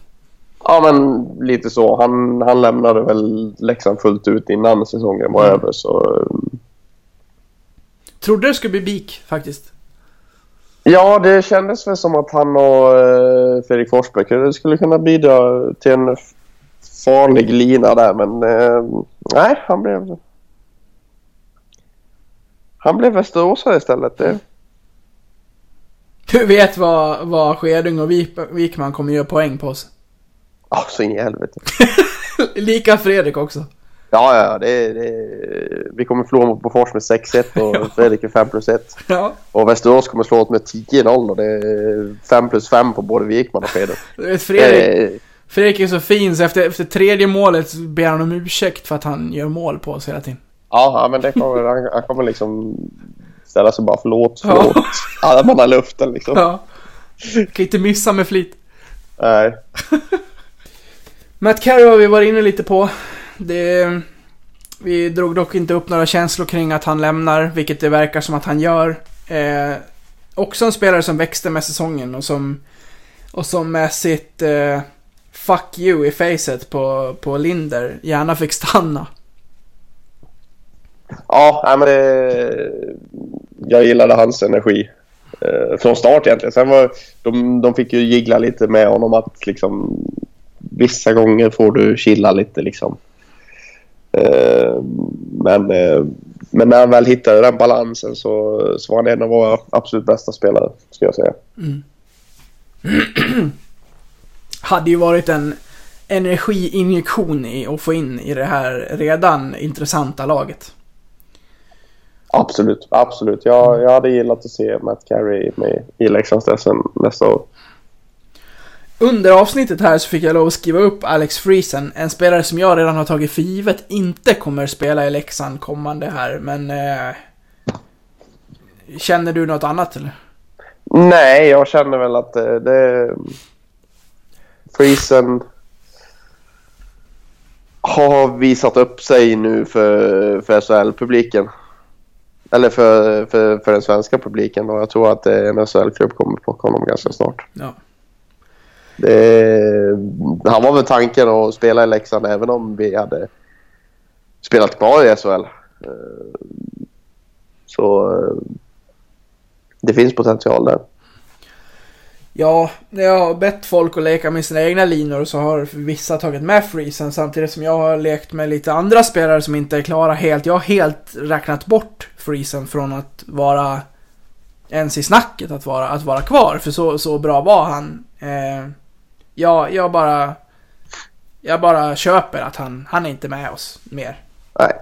Ja, men lite så. Han, han lämnade väl Leksand fullt ut innan säsongen var Mm. över. Så, ehm, Trodde det skulle bli BIK faktiskt. Ja, det kändes väl som att han och eh, Fredrik Forsberg skulle kunna bidra till en farlig lina där, men eh, nej, han blev... Han blev västeråsare istället. Det, Du vet vad, vad Skedung och Wik- Wikman kommer göra poäng på oss. ja, så in i helvete. Lika Fredrik också. Ja, ja, det, det, vi kommer förlora mot Bofors med 6-1 och Fredrik är 5 plus 1. Ja. Och Västerås kommer slå oss med 10-0 och det är 5 plus 5 på både Wikman och Fredrik. Vet, Fredrik, Eh, Fredrik är så fin så efter, efter tredje målet ber han om ursäkt för att han gör mål på oss hela tiden. Ja, ja, men det kommer, han, han kommer liksom ställa sig bara förlåt, Ja. förlåt. Armarna i luften liksom. Ja. Kan inte missa med flit. Nej. Matt Carey har vi varit inne lite på. Det, vi drog dock inte upp några känslor kring att han lämnar, vilket det verkar som att han gör. Eh, också en spelare som växte med säsongen och som, och som med sitt eh, fuck you i facet på, på Linder gärna fick stanna. Ja, men det, jag gillade hans energi. Eh, från start egentligen. Sen var, de, de fick ju gigla lite med honom att liksom vissa gånger får du chilla lite liksom. Eh, men, eh, men när han väl hittade den balansen så, så var han en av våra absolut bästa spelare, skulle jag säga. Mm. Hade ju varit en energiinjektion i att få in i det här redan intressanta laget. Absolut, absolut. Jag, jag hade gillat att se Matt Carey med i Leksandsdressen nästa år. Under avsnittet här så fick jag lov att skriva upp Alex Friesen, en spelare som jag redan har tagit för givet inte kommer spela i Leksand kommande här, men... Eh, känner du något annat eller? Nej, jag känner väl att det... det Friesen har visat upp sig nu för, för SHL-publiken. Eller för, för, för den svenska publiken och jag tror att en SHL-klubb kommer plocka honom ganska snart. Ja. Det, han var väl tanken att spela i Leksand även om vi hade spelat bra i SHL. Eh, Så eh, det finns potential där. Ja, när jag har bett folk att leka med sina egna linor så har vissa tagit med Freezen samtidigt som jag har lekt med lite andra spelare som inte är klara helt. Jag har helt räknat bort Freezen från att vara ens i snacket att vara, att vara kvar, för så, så bra var han. Eh, ja, jag bara... Jag bara köper att han, han är inte med oss mer. Nej.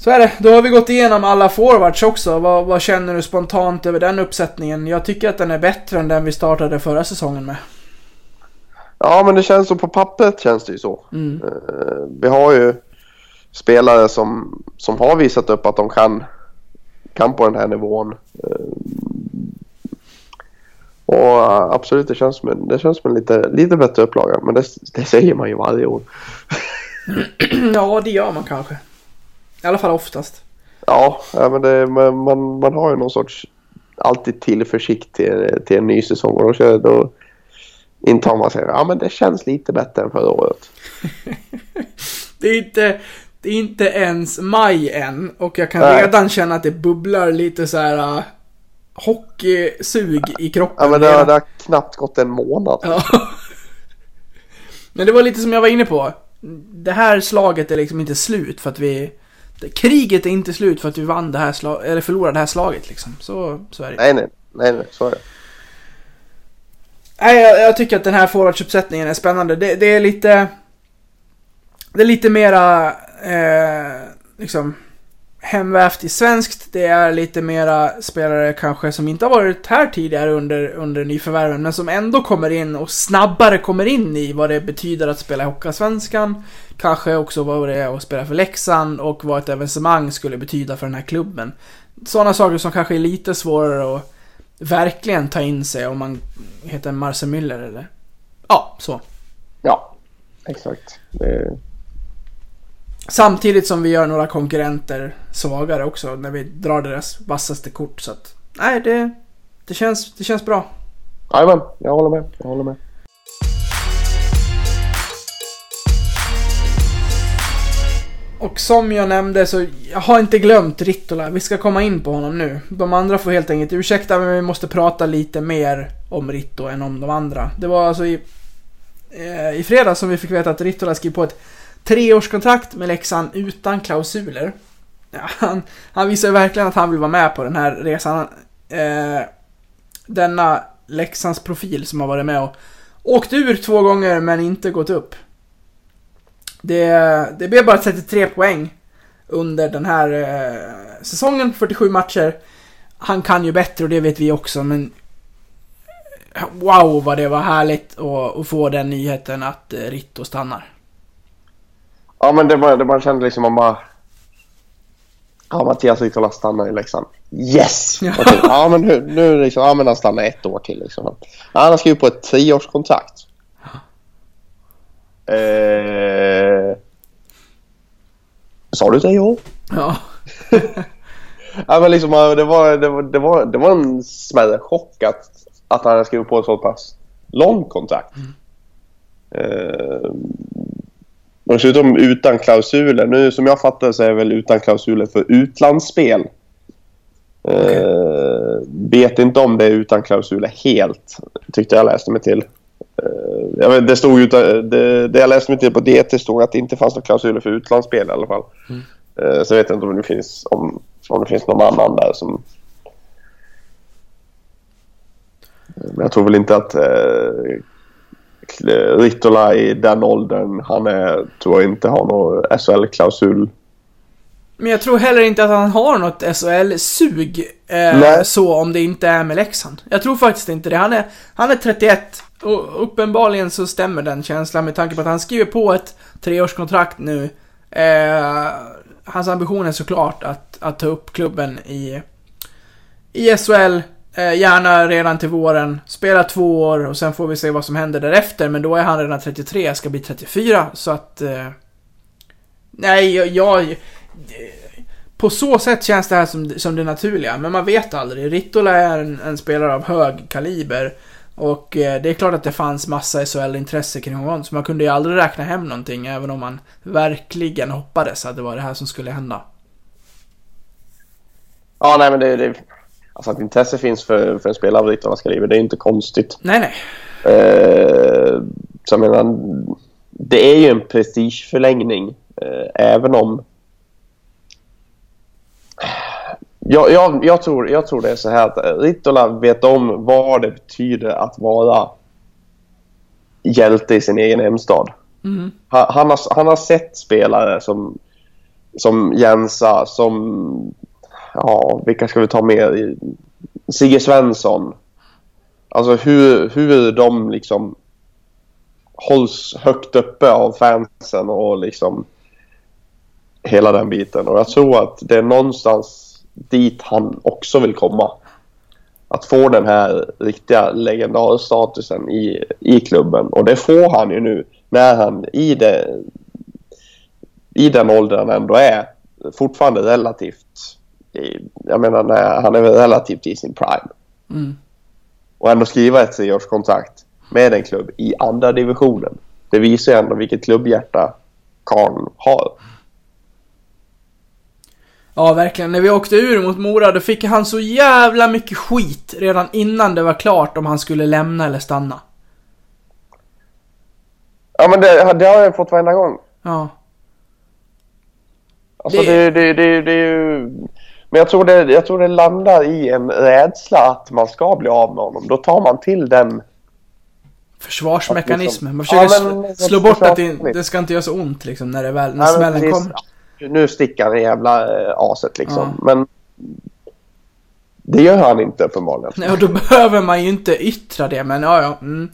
Så är det. Då har vi gått igenom alla forwards också. Vad, vad känner du spontant över den uppsättningen? Jag tycker att den är bättre än den vi startade förra säsongen med. Ja, men det känns så på pappret känns det ju så. Mm. Eh, Vi har ju spelare som, som har visat upp att de kan, kan på den här nivån. Eh, Och eh, absolut, det känns som en, det känns som en lite, lite bättre upplaga. Men det, det säger man ju varje år. Ja, det gör man kanske. I alla fall oftast. Ja, men det, man, man, har ju någon sorts alltid tillförsikt till, till en ny säsong. Och då, kör, då intar man sig ja men det känns lite bättre än förra året. Det är inte, det är inte ens maj än och jag kan Nej. redan känna att det bubblar lite så här uh, hockeysug i kroppen. Ja, men det, har- det har knappt gått en månad. Ja. Men det var lite som jag var inne på. Det här slaget är liksom inte slut för att vi... Kriget är inte slut för att vi vann det här slaget, eller förlorade det här slaget liksom. Så, så är det. Nej, nej, nej, nej, så är det. Nej, jag, jag tycker att den här forwardsuppsättningen är spännande. Det, det är lite... Det är lite mera, eh, liksom, hemvävt i svenskt. Det är lite mera spelare kanske som inte har varit här tidigare under, under nyförvärven, men som ändå kommer in och snabbare kommer in i vad det betyder att spela i Hockeyallsvenskan. Kanske också vad det är att spela för Leksand och vad ett evenemang skulle betyda för den här klubben. Sådana saker som kanske är lite svårare att verkligen ta in sig om man heter Marcel Müller eller... Ja, så. Ja, exakt. Det, Samtidigt som vi gör några konkurrenter svagare också när vi drar deras vassaste kort så att... Nej, det... Det känns, det känns bra. jajamän, jag håller med. Jag håller med. Och som jag nämnde så, jag har inte glömt Rittola. Vi ska komma in på honom nu. De andra får helt enkelt ursäkta men vi måste prata lite mer om Ritto än om de andra. Det var alltså i, eh, i fredags som vi fick veta att Rittola skrev på ett treårskontrakt med Leksand utan klausuler. Ja, han, han visar ju verkligen att han vill vara med på den här resan. Eh, denna Leksands profil som har varit med och åkt ur två gånger men inte gått upp. Det, det blev bara 33 poäng under den här eh, säsongen, 47 matcher. Han kan ju bättre och det vet vi också, men wow vad det var härligt att, att få den nyheten att eh, Ritto stannar. Ja, men det var, det man kände liksom man bara... Ja, Mattias Ritola stannar i Leksand. Yes! Ja. Okej, Ja, men nu, nu liksom, ja, men han stannar ett år till liksom. Ja, han har skrivit på ett treårskontrakt. Eh... Sa du tre år? Ja. Ja, men liksom, det, var, det, var, det, var, det var en smärre chock att, att han hade skrivit på ett så pass långt kontrakt. Eh, och dessutom utan klausuler. Nu som jag fattar så är det väl utan klausuler för utlandsspel. Eh, vet inte om det är utan klausuler helt, tyckte jag läste mig till. Eh, vet, det, stod utan, det, det jag läste mig till på DT stod att det inte fanns några klausuler för utlandsspel i alla fall. Eh, så jag vet inte om det finns, om, om det finns någon annan där som... Men jag tror väl inte att Ritola i den åldern, han är, tror jag inte har någon SHL-klausul. Men jag tror heller inte att han har något SHL-sug. Eh, så om det inte är med Leksand. Jag tror faktiskt inte det. Han är, han är 31 och uppenbarligen så stämmer den känslan med tanke på att han skriver på ett treårskontrakt nu. Eh, hans ambition är såklart att, att ta upp klubben i, i SHL. Eh, gärna redan till våren. Spela två år och sen får vi se vad som händer därefter. Men då är han redan 33, ska bli 34. Så att... Eh, nej, jag... jag på så sätt känns det här som, som det naturliga, men man vet aldrig. Rittola är en, en spelare av hög kaliber. Och eh, det är klart att det fanns massa SHL-intresse kring honom, så man kunde ju aldrig räkna hem någonting, även om man verkligen hoppades att det var det här som skulle hända. Ja, nej men det... det alltså att intresse finns för, för en spelare av Ritolas kaliber, det är inte konstigt. Nej, nej. Eh, så jag menar, det är ju en prestigeförlängning. Eh, även om... Jag, jag, jag, tror, jag tror det är så här att Ritola vet om vad det betyder att vara hjälte i sin egen hemstad. Mm. Han, han, har, han har sett spelare som, som Jensa, som... Ja, vilka ska vi ta med? Sigge Svensson. Alltså hur, hur de liksom hålls högt uppe av fansen och liksom hela den biten. Och jag tror att det är någonstans dit han också vill komma. Att få den här riktiga legendarstatusen i, i klubben. Och det får han ju nu när han i, det, i den åldern ändå är fortfarande relativt... Jag menar, när han är väl relativt i sin prime. Mm. Och ändå skriva ett treårskontrakt med en klubb i andra divisionen. Det visar ju ändå vilket klubbhjärta Karn har. Ja, verkligen. När vi åkte ur mot Mora, då fick han så jävla mycket skit redan innan det var klart om han skulle lämna eller stanna. Ja men det, det har jag fått varenda gång. Ja. Alltså Det- det, det, det, det, är ju... Men jag tror, det, jag tror det landar i en rädsla att man ska bli av med honom. Då tar man till den... Försvarsmekanismen. Man liksom- försöker Ja, men- sl- slå bort att det, det ska inte göra så ont liksom när det väl, när men smällen precis. kommer. Ja, Nu sticker i jävla äh, aset liksom. Ja. Men det gör han inte uppenbarligen. Nej, och då behöver man ju inte yttra det, men ja, ja. Mm.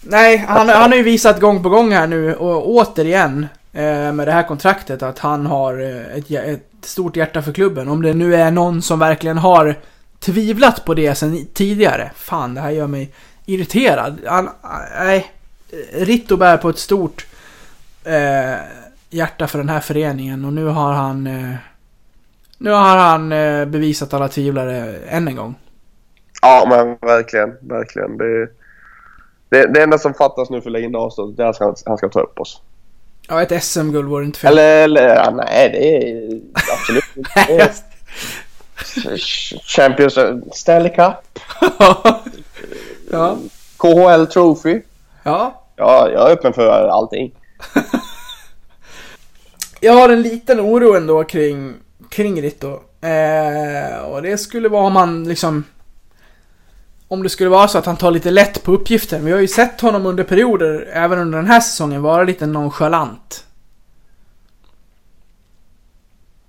Nej, han, han har ju visat gång på gång här nu, och återigen, eh, med det här kontraktet, att han har eh, ett, hj- ett stort hjärta för klubben. Om det nu är någon som verkligen har tvivlat på det sen tidigare. Fan, det här gör mig irriterad. Han, nej, Ritto bär på ett stort eh, hjärta för den här föreningen och nu har han eh, nu har han eh, bevisat alla tvivlare än en gång. Ja men verkligen, verkligen. Det, det, det enda som fattas nu för legendarstatusen är att han, han ska ta upp oss. Ja, ett SM-guld vore inte fel. Eller, eller ja, nej det är absolut inte. Champions Stanley Cup, ja. KHL Trophy. ja. Ja, jag är öppen för allting. Jag har en liten oro ändå kring, kring Ritto. Eh, och det skulle vara om han liksom om det skulle vara så att han tar lite lätt på uppgiften. Vi har ju sett honom under perioder, även under den här säsongen, vara lite nonchalant.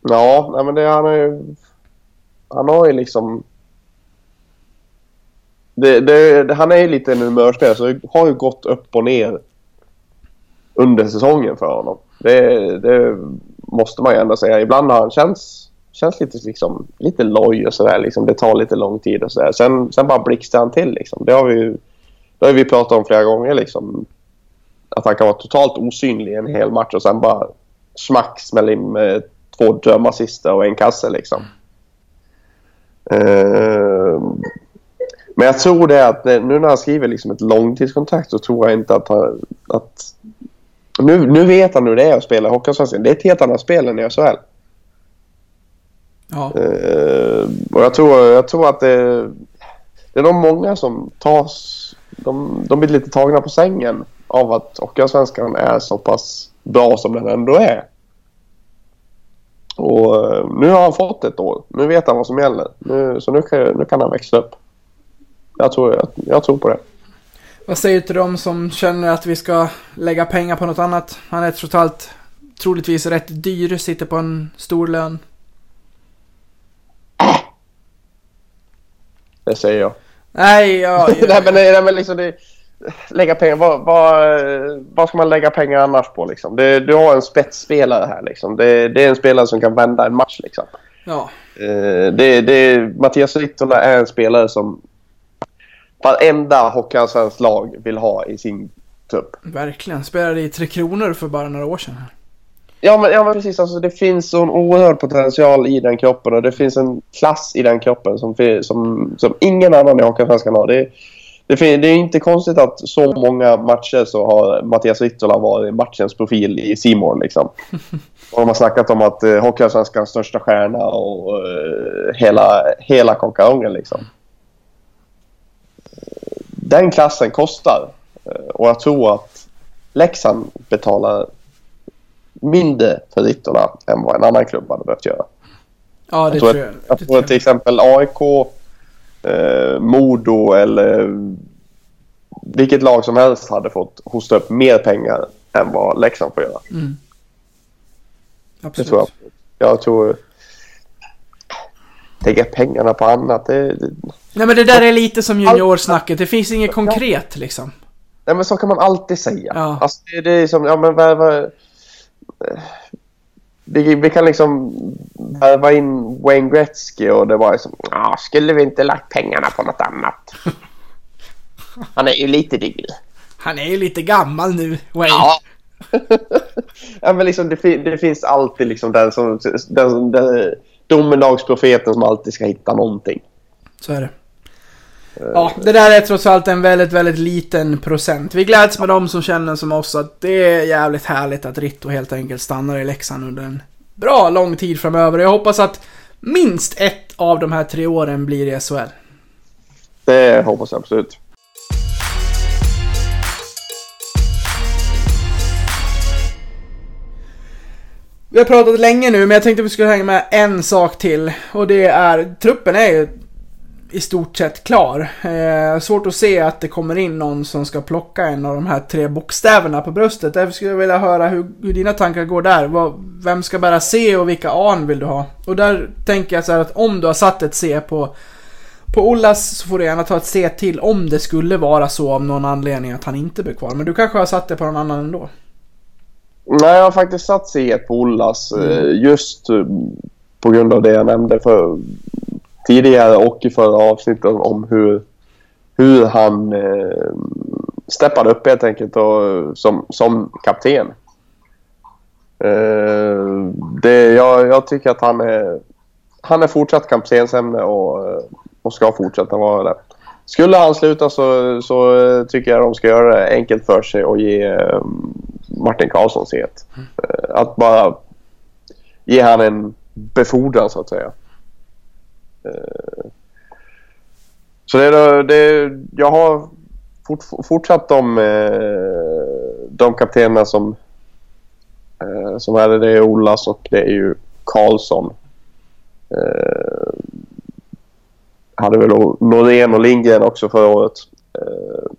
Ja, nej, men det, han, är, han har ju liksom... Det, det, han är ju lite en humörspelare, så det har ju gått upp och ner under säsongen för honom. Det, det måste man ju ändå säga. Ibland har han känts, känns lite, liksom, lite loj och sådär. Liksom. Det tar lite lång tid och sådär. Sen, sen bara blixtrar han till. Liksom. Det har vi det har vi pratat om flera gånger. Liksom. Att han kan vara totalt osynlig i en hel match och sen bara smack smäller in med två drömassista och en kasse. Liksom. Uh, men jag tror det att eh, nu när han skriver liksom ett långtidskontrakt så tror jag inte att han... Att, nu, nu vet han hur det är att spela i Hockeyallsvenskan. Det är ett helt annat spel än i SHL. Ja. Uh, och jag tror, jag tror att det, det är nog många som tas... De, de blir lite tagna på sängen av att Hockeyallsvenskan är så pass bra som den ändå är. Och uh, nu har han fått ett år. Nu vet han vad som gäller. Nu, så nu kan, nu kan han växla upp. Jag tror, jag, jag tror på det. Vad säger du till de som känner att vi ska lägga pengar på något annat? Han är trots allt troligtvis rätt dyr, sitter på en stor lön. Det säger jag. Nej, ja, nej, men, nej, men liksom det, lägga pengar. Vad, vad, vad ska man lägga pengar annars på? Liksom? Det, du har en spetsspelare här. Liksom. Det, det, är en spelare som kan vända en match. Liksom. ja. Eh, det, det, Mattias Rittola är en spelare som varenda Hockeyallsvenskt lag vill ha i sin trupp. Verkligen. Spelade i Tre Kronor för bara några år sedan. Ja men, ja, men precis. Alltså, det finns en oerhörd potential i den kroppen och det finns en klass i den kroppen som, som, som ingen annan i Hockeyallsvenskan har. Det, det, det, är inte konstigt att så många matcher så har Mattias Rittola varit matchens profil i Simon liksom. Och de har snackat om att uh, Hockeyallsvenskans största stjärna och uh, hela, hela konkarongen liksom. Den klassen kostar. Uh, och jag tror att Leksand betalar mindre för Rittola än vad en annan klubb hade behövt göra. Ja, det jag tror, tror jag. att, jag Det tror att till exempel AIK, eh, Modo eller vilket lag som helst hade fått hosta upp mer pengar än vad Leksand får göra. Mm. Det Absolut. tror jag. Jag tror... Lägga pengarna på annat, det, det, Nej men det där är lite som juniorsnacket. Det finns inget konkret liksom. nej, men så kan man alltid säga. Ja. Alltså, det, det är som, ja men vad, vi, vi kan liksom värva in Wayne Gretzky och det var ju som, ah, skulle vi inte lagt pengarna på något annat? Han är ju lite dyr. Han är ju lite gammal nu, Wayne. Ja. ja men liksom det, fin- det finns alltid liksom den som, den, den, domedagsprofeten som alltid ska hitta någonting. Så är det. Ja, det där är trots allt en väldigt, väldigt liten procent. Vi gläds med de som känner som oss att det är jävligt härligt att Ritto helt enkelt stannar i Leksand under en bra lång tid framöver. Jag hoppas att minst ett av de här tre åren blir i SHL. Det hoppas jag absolut. Vi har pratat länge nu, men jag tänkte att vi skulle hänga med en sak till. Och det är, truppen är ju i stort sett klar. Eh, svårt att se att det kommer in någon som ska plocka en av de här tre bokstäverna på bröstet. Därför skulle jag vilja höra hur, hur dina tankar går där. Vad, vem ska bära C och vilka A vill du ha? Och där tänker jag så här att om du har satt ett C på på Ollas så får du gärna ta ett C till om det skulle vara så av någon anledning att han inte blir kvar. Men du kanske har satt det på någon annan ändå? Nej, jag har faktiskt satt C på Ollas eh, just eh, på grund av det jag nämnde för tidigare och i förra avsnittet om hur, hur han eh, steppade upp helt enkelt och, som, som kapten. Eh, det, jag, jag tycker att han är, han är fortsatt kaptensämne och, och ska fortsätta vara det. Skulle han sluta så, så tycker jag de ska göra det enkelt för sig och ge eh, Martin Karlsson set. Eh, Att bara ge han en befordran så att säga. Eh, Så det, är det, är, jag har fort, fortsatt de, eh, de kaptenerna som, eh, som är det. Det är Olas och det är ju Karlsson. Eh, hade väl Norén och Lindgren också förra året. Eh,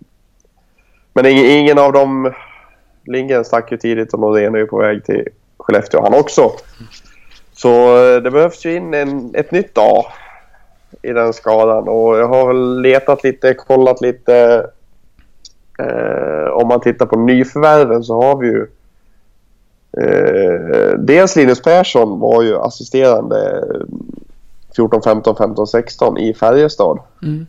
men ingen, ingen av dem... Lindgren stack ju tidigt och Norén är ju på väg till Skellefteå han också. Så eh, det behövs ju in en, ett nytt A i den skadan och jag har väl letat lite, kollat lite. Eh, om man tittar på nyförvärven så har vi ju eh, dels Linus Persson var ju assisterande 14, 15, 15, 16 i Färjestad. Mm.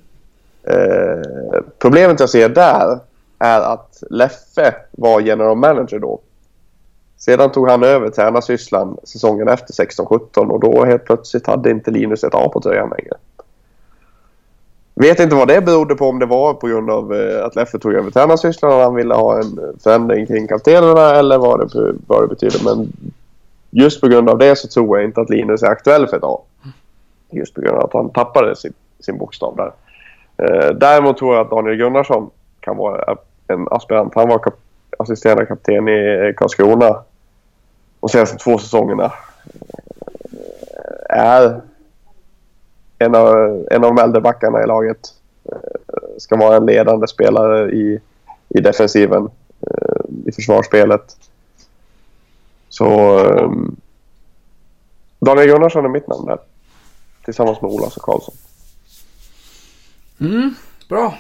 Eh, problemet jag ser där är att Leffe var general manager då. Sedan tog han över tränarsysslan säsongen efter 16-17 och då helt plötsligt hade inte Linus ett A på tröjan längre. Vet inte vad det berodde på, om det var på grund av eh, att Leffe tog över tränarsysslan och han ville ha en eh, förändring kring kaptenerna eller vad det, vad det betyder. Men just på grund av det så tror jag inte att Linus är aktuell för ett A. Just på grund av att han tappade sin, sin bokstav där. Eh, däremot tror jag att Daniel Gunnarsson kan vara en aspirant. Han var kap assisterande kapten i eh, Karlskrona de senaste två säsongerna. Är en av, en av de äldre backarna i laget. Eh, ska vara en ledande spelare i, i defensiven, eh, i försvarsspelet. Så eh, Daniel Gunnarsson är mitt namn där. Tillsammans med Olas och Karlsson. Mm, bra.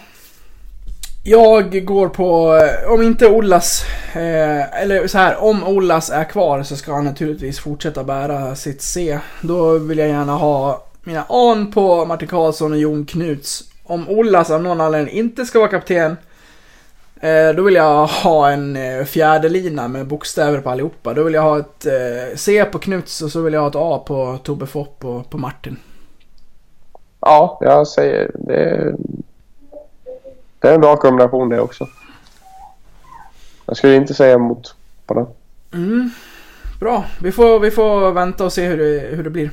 Jag går på, om inte Ollas, eh, eller så här, om Ollas är kvar så ska han naturligtvis fortsätta bära sitt C. Då vill jag gärna ha mina an på Martin Karlsson och Jon Knuts. Om Ollas av någon anledning inte ska vara kapten, eh, då vill jag ha en eh, fjärde lina med bokstäver på allihopa. Då vill jag ha ett eh, C på Knuts och så vill jag ha ett A på Tobbe Fopp och på Martin. Ja, jag säger det. Det är en bra kombination det också. Jag skulle inte säga emot på den. Mm, bra, vi får, vi får vänta och se hur det, hur det blir.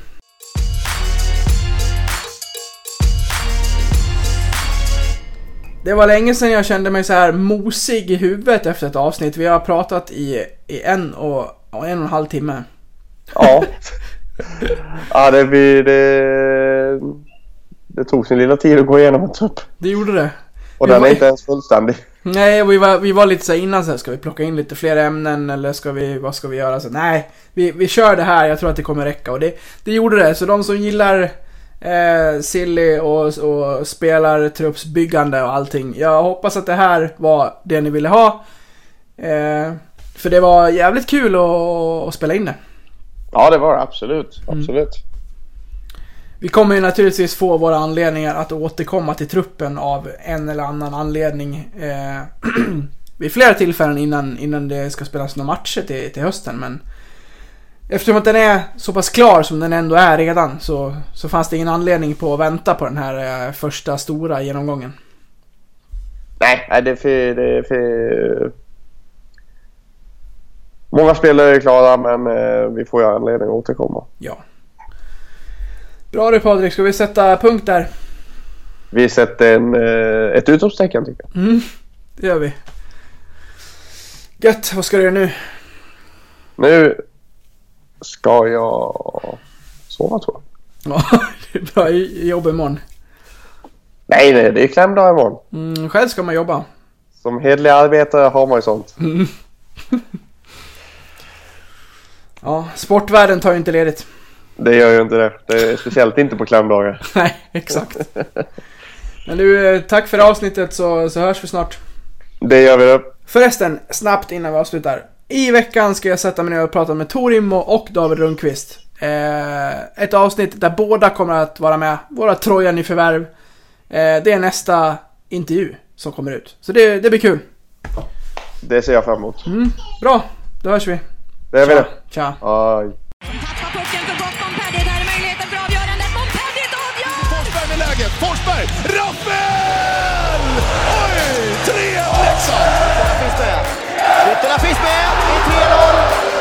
Det var länge sedan jag kände mig så här mosig i huvudet efter ett avsnitt. Vi har pratat i, i en, och, och en och en halv timme. Ja. ja, det blir... Det, det tog sin lilla tid att gå igenom en trupp. Det gjorde det. Och Vi den var- är inte ens fullständig. Nej, vi var, vi var lite så innan så här, ska vi plocka in lite fler ämnen eller ska vi, vad ska vi göra? Så, nej, vi, vi kör det här, jag tror att det kommer räcka. Och det, det gjorde det. Så de som gillar eh, Silly och, och spelar truppsbyggande och allting. Jag hoppas att det här var det ni ville ha. Eh, för det var jävligt kul att, att spela in det. Ja, det var det absolut. Absolut. Vi kommer ju naturligtvis få våra anledningar att återkomma till truppen av en eller annan anledning. Eh, vid flera tillfällen innan, innan det ska spelas några matcher till, till hösten. Men eftersom att den är så pass klar som den ändå är redan så, så fanns det ingen anledning på att vänta på den här eh, första stora genomgången. Nej, det är för... Det är för... Många spelare är klara, men eh, vi får ju anledning att återkomma. Ja. Bra du Patrik, ska vi sätta punkt där? Vi sätter en, eh, ett utropstecken, tycker jag. Mm, det gör vi. Gött, vad ska du göra nu? Nu ska jag sova, tror jag. Ja, det är bra jobb imorgon. Nej, nej, det är klämdag imorgon. Mm, själv ska man jobba. Som hedlig arbetare har man ju sånt. Ja, sportvärlden tar ju inte ledigt. Det gör ju inte det. det är speciellt inte på klämdagar. Nej, exakt. Men du, eh, tack för avsnittet så, så hörs vi snart. Det gör vi det. Förresten, snabbt innan vi avslutar. I veckan ska jag sätta mig ner och prata med Torimmo och David Rundqvist. Eh, ett avsnitt där båda kommer att vara med. Våra Trojan i förvärv. Eh, det är nästa intervju som kommer ut. Så det, det blir kul. Det ser jag fram emot. Mm, bra, då hörs vi. Det gör vi det. Tja. Aj. Forsberg! Rappel! Oj! 3-1 Leksand! Ytterna finns med, 1-3-0!